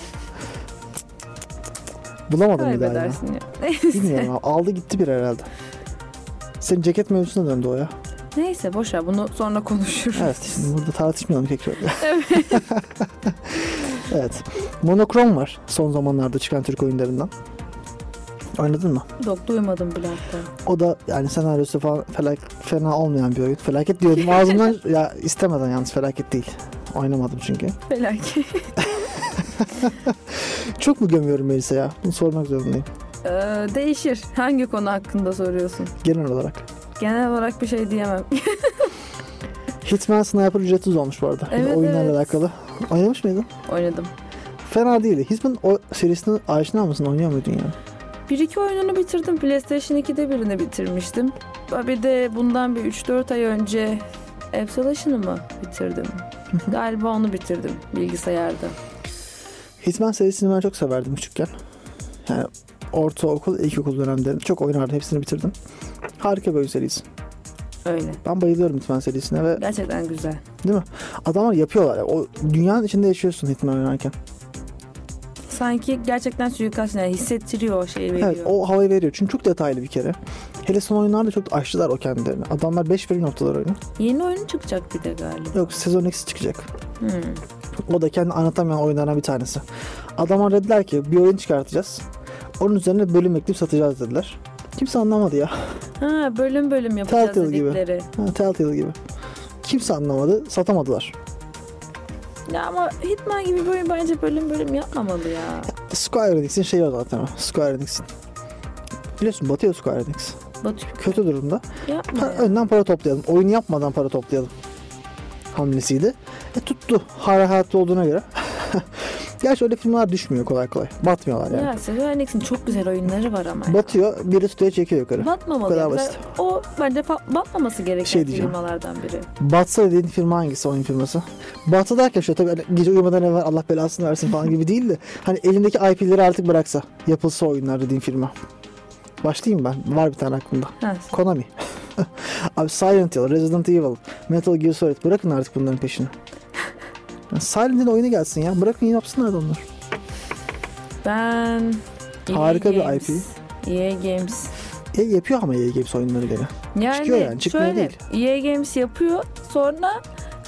Bulamadım bir daha ya. kaybedersin ya. *laughs* Neyse. Bilmiyorum abi. Aldı gitti bir herhalde. Senin ceket mevzusuna döndü o ya. Neyse boş ver bunu sonra konuşuruz. Evet şimdi burada tartışmayalım tekrar. *laughs* *laughs* evet. Monokrom var son zamanlarda çıkan Türk oyunlarından. Oynadın mı? Yok duymadım bile hatta. O da yani senaryosu falan felak, fena olmayan bir oyun. Felaket diyordum ağzımdan ya istemeden yalnız felaket değil. Oynamadım çünkü. Felaket. Çok mu gömüyorum Melisa ya? Bunu sormak zorundayım. Ee, değişir. Hangi konu hakkında soruyorsun? Genel olarak. Genel olarak bir şey diyemem. *laughs* Hitman Sniper ücretsiz olmuş bu arada. Evet, oyunlarla evet. alakalı. Oynamış mıydın? Oynadım. Fena değildi. Hitman o serisini aşina mısın? Oynuyor muydun yani? Bir iki oyununu bitirdim. PlayStation 2'de birini bitirmiştim. Bir de bundan bir 3-4 ay önce Absolution'ı mı bitirdim? Galiba onu bitirdim bilgisayarda. Hitman serisini ben çok severdim küçükken. Yani ortaokul, ilkokul dönemlerinde çok oynardım. Hepsini bitirdim. Harika bir oyun serisi. Öyle. Ben bayılıyorum Hitman serisine ve Gerçekten güzel. adamlar yapıyorlar. ya. O dünyanın içinde yaşıyorsun Hitman oynarken. Sanki gerçekten suikast yani hissettiriyor o şeyi veriyor. Evet o havayı veriyor. Çünkü çok detaylı bir kere. Hele son oyunlarda çok açtılar o kendilerini. Adamlar 5 verim noktalar oyunu. Yeni oyun çıkacak bir de galiba. Yok sezon X çıkacak. Hmm. O da kendi anlatamayan oyunlardan bir tanesi. Adamlar dediler ki bir oyun çıkartacağız. Onun üzerine bölüm ekleyip satacağız dediler. Kimse anlamadı ya. Ha bölüm bölüm yapacağız Telltale gibi. dedikleri. Ha, Telltale gibi. Kimse anlamadı. Satamadılar. Ya ama Hitman gibi oyun bence bölüm bölüm yapmamalı ya. Square Enix'in şeyi o zaten o. Square Enix'in. Biliyorsun batıyor Square Enix. Batıyor. Kötü durumda. Yapma Ha, ya. önden para toplayalım. Oyun yapmadan para toplayalım. Hamlesiydi. E tuttu. Hala hayatta olduğuna göre. *laughs* Gerçi öyle filmler düşmüyor kolay kolay. Batmıyorlar yani. Ya Square Enix'in çok güzel oyunları var ama. Batıyor. Biri tutuyor çekiyor yukarı. Batmamalı. Kadar basit. O bence fa- batmaması gereken Şey diyeceğim. firmalardan biri. Batsa dediğin firma hangisi oyun firması? Batsa derken şöyle tabii hani gece uyumadan evvel Allah belasını versin falan gibi değil de hani elindeki IP'leri artık bıraksa yapılsa oyunlar dediğin firma. Başlayayım ben. Var bir tane aklımda. Ha, Konami. *laughs* Abi Silent Hill, Resident Evil, Metal Gear Solid bırakın artık bunların peşini. Yani Silent Hill oyunu gelsin ya. Bırakın yapsınlar da onlar. ben Harika EA bir Games, EA Games. E yapıyor ama EA Games oyunları gene. Yani Çıkıyor yani, çıkmıyor şöyle, değil. EA Games yapıyor. Sonra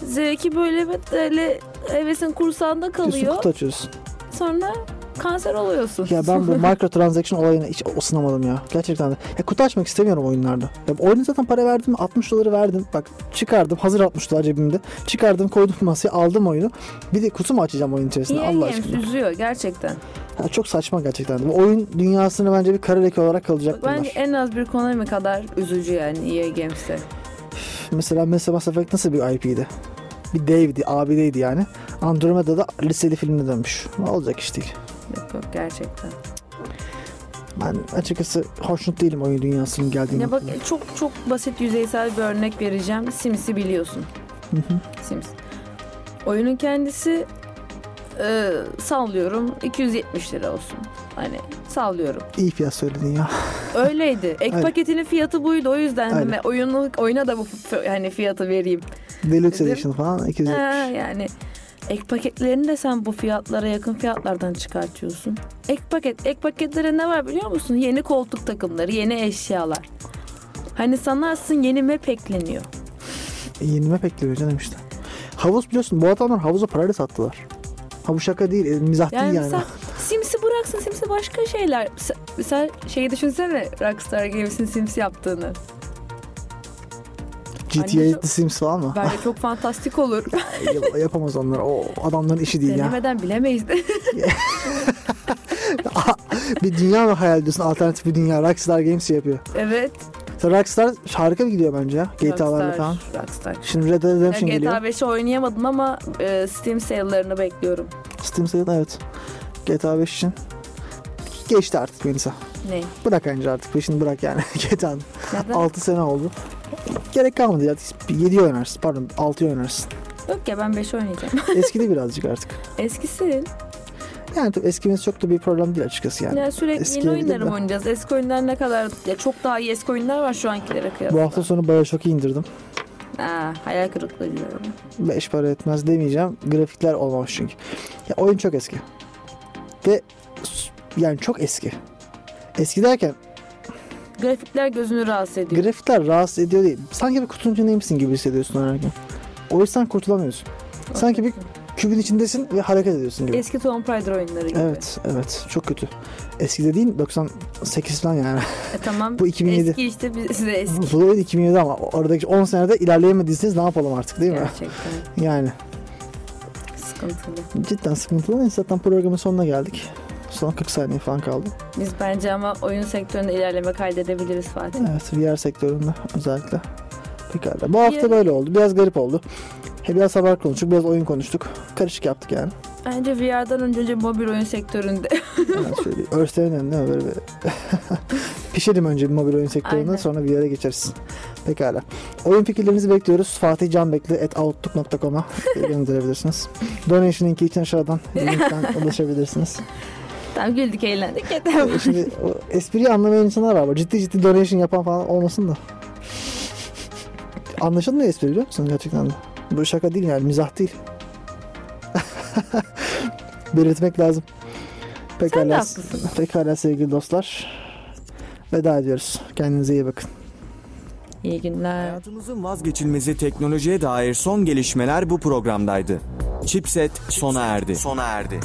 zevki böyle böyle hevesin kursağında Diyorsun kalıyor. kutu açıyorsun. Sonra kanser oluyorsun. Ya ben bu *laughs* microtransaction olayına hiç ısınamadım ya. Gerçekten de. Ya kutu açmak istemiyorum oyunlarda. Ya oyuna zaten para verdim. 60 doları verdim. Bak çıkardım. Hazır 60 dolar cebimde. Çıkardım koydum masaya aldım oyunu. Bir de kutu mu açacağım oyun içerisinde EA Allah aşkına. üzüyor gerçekten. Ya çok saçma gerçekten. de. Oyun dünyasını bence bir kara leke olarak kalacak bunlar. Bence en az bir Konami kadar üzücü yani EA Games'te. Mesela mesela Mass Effect nasıl bir IP'ydi? Bir devdi, abideydi yani. Andromeda'da liseli filmine dönmüş. Ne olacak iş değil. Yok yok gerçekten. Ben açıkçası hoşnut değilim oyun dünyasının geldiği Ya bak noktada. çok çok basit yüzeysel bir örnek vereceğim. Sims'i biliyorsun. Hı hı. Sims. Oyunun kendisi e, sallıyorum 270 lira olsun. Hani sallıyorum. İyi fiyat söyledin ya. Öyleydi. Ek Aynen. paketinin fiyatı buydu. O yüzden hani oyunu, oyuna da bu hani fiyatı vereyim. Deluxe. Edition falan 270. Ha, yani ek paketlerini de sen bu fiyatlara yakın fiyatlardan çıkartıyorsun. Ek paket, ek paketlere ne var biliyor musun? Yeni koltuk takımları, yeni eşyalar. Hani sanarsın yeni map ekleniyor. E, yeni map ekliyor canım işte. Havuz biliyorsun bu adamlar havuza parayla sattılar. Ha bu şaka değil, e, mizah Yani, değil yani. mesela Sims'i bıraksın Sims'i başka şeyler. Sen şeyi düşünsene Rockstar Games'in Sims yaptığını. GTA Hani The Sims falan mı? Bence çok fantastik olur. *laughs* Yap- Yapamaz onlar. O adamların işi değil ya. Denemeden bilemeyiz de. *laughs* bir dünya mı hayal ediyorsun? Alternatif bir dünya. Rockstar Games yapıyor. evet. Rockstar harika bir gidiyor bence ya. GTA'larla falan. Rockstar. Şimdi Red Dead Redemption geliyor. GTA 5'i oynayamadım ama e, Steam sale'larını bekliyorum. Steam Sale evet. GTA 5 için. Geçti artık Melisa. Ne? Bırak önce artık. Peşini bırak yani. *laughs* GTA'nın. Neden? 6 sene oldu. Gerek kalmadı ya. 7 oynarsın. Pardon 6 oynarsın. Yok ya ben 5 oynayacağım. *laughs* Eskidi birazcık artık. Eskisin. Yani tabii eskimiz çok da bir problem değil açıkçası yani. Yani sürekli Eski yeni oyunları mı oynayacağız? Eski oyunlar ne kadar ya çok daha iyi eski oyunlar var şu ankilere kıyasla. Bu hafta sonu Bioshock'u indirdim. Aa, hayal kırıklığı diyorum. 5 para etmez demeyeceğim. Grafikler olmamış çünkü. Ya oyun çok eski. Ve yani çok eski. Eski derken Grafikler gözünü rahatsız ediyor. grafikler rahatsız ediyor değil. Sanki bir kutunun içindeymişsin gibi hissediyorsun oynarken. O yüzden kurtulamıyorsun. Sanki bir kübün içindesin ve hareket ediyorsun gibi. Eski Tomb Raider oyunları gibi. Evet, evet. Çok kötü. Eski de değil, 98 falan yani. E, tamam. *laughs* Bu 2007. Eski işte biz de eski. Bu oyun 2007 ama oradaki 10 senede ilerleyemediyseniz ne yapalım artık değil mi? Gerçekten Yani sıkıntılı. cidden sıkıntılı. Neyse zaten programın sonuna geldik. Son 40 saniye falan kaldı. Biz bence ama oyun sektöründe ilerleme kaydedebiliriz Fatih. Evet, VR sektöründe özellikle. Pekala. Bu hafta böyle oldu. Biraz garip oldu. He, biraz haber konuştuk, biraz oyun konuştuk. Karışık yaptık yani. Bence VR'dan önce, mobil oyun sektöründe. Yani şöyle bir örsenin mi? Böyle bir... Pişelim önce bir mobil oyun sektöründe Aynen. sonra VR'e geçeriz. Pekala. Oyun fikirlerinizi bekliyoruz. Fatih Canbekli at outlook.com'a gönderebilirsiniz. *laughs* Donation linki için aşağıdan linkten *laughs* ulaşabilirsiniz. Tamam güldük eğlendik yeter. Ee, Şimdi o espriyi anlamayan insanlar var. Ciddi ciddi donation yapan falan olmasın da. Anlaşılmıyor espri biliyor musun gerçekten de. Bu şaka değil yani mizah değil. *laughs* Belirtmek lazım. Sen de Pekala, haklısın. pekala sevgili dostlar. Veda ediyoruz. Kendinize iyi bakın. İyi günler. Hayatımızın vazgeçilmezi teknolojiye dair son gelişmeler bu programdaydı. Chipset sona erdi. Sona erdi.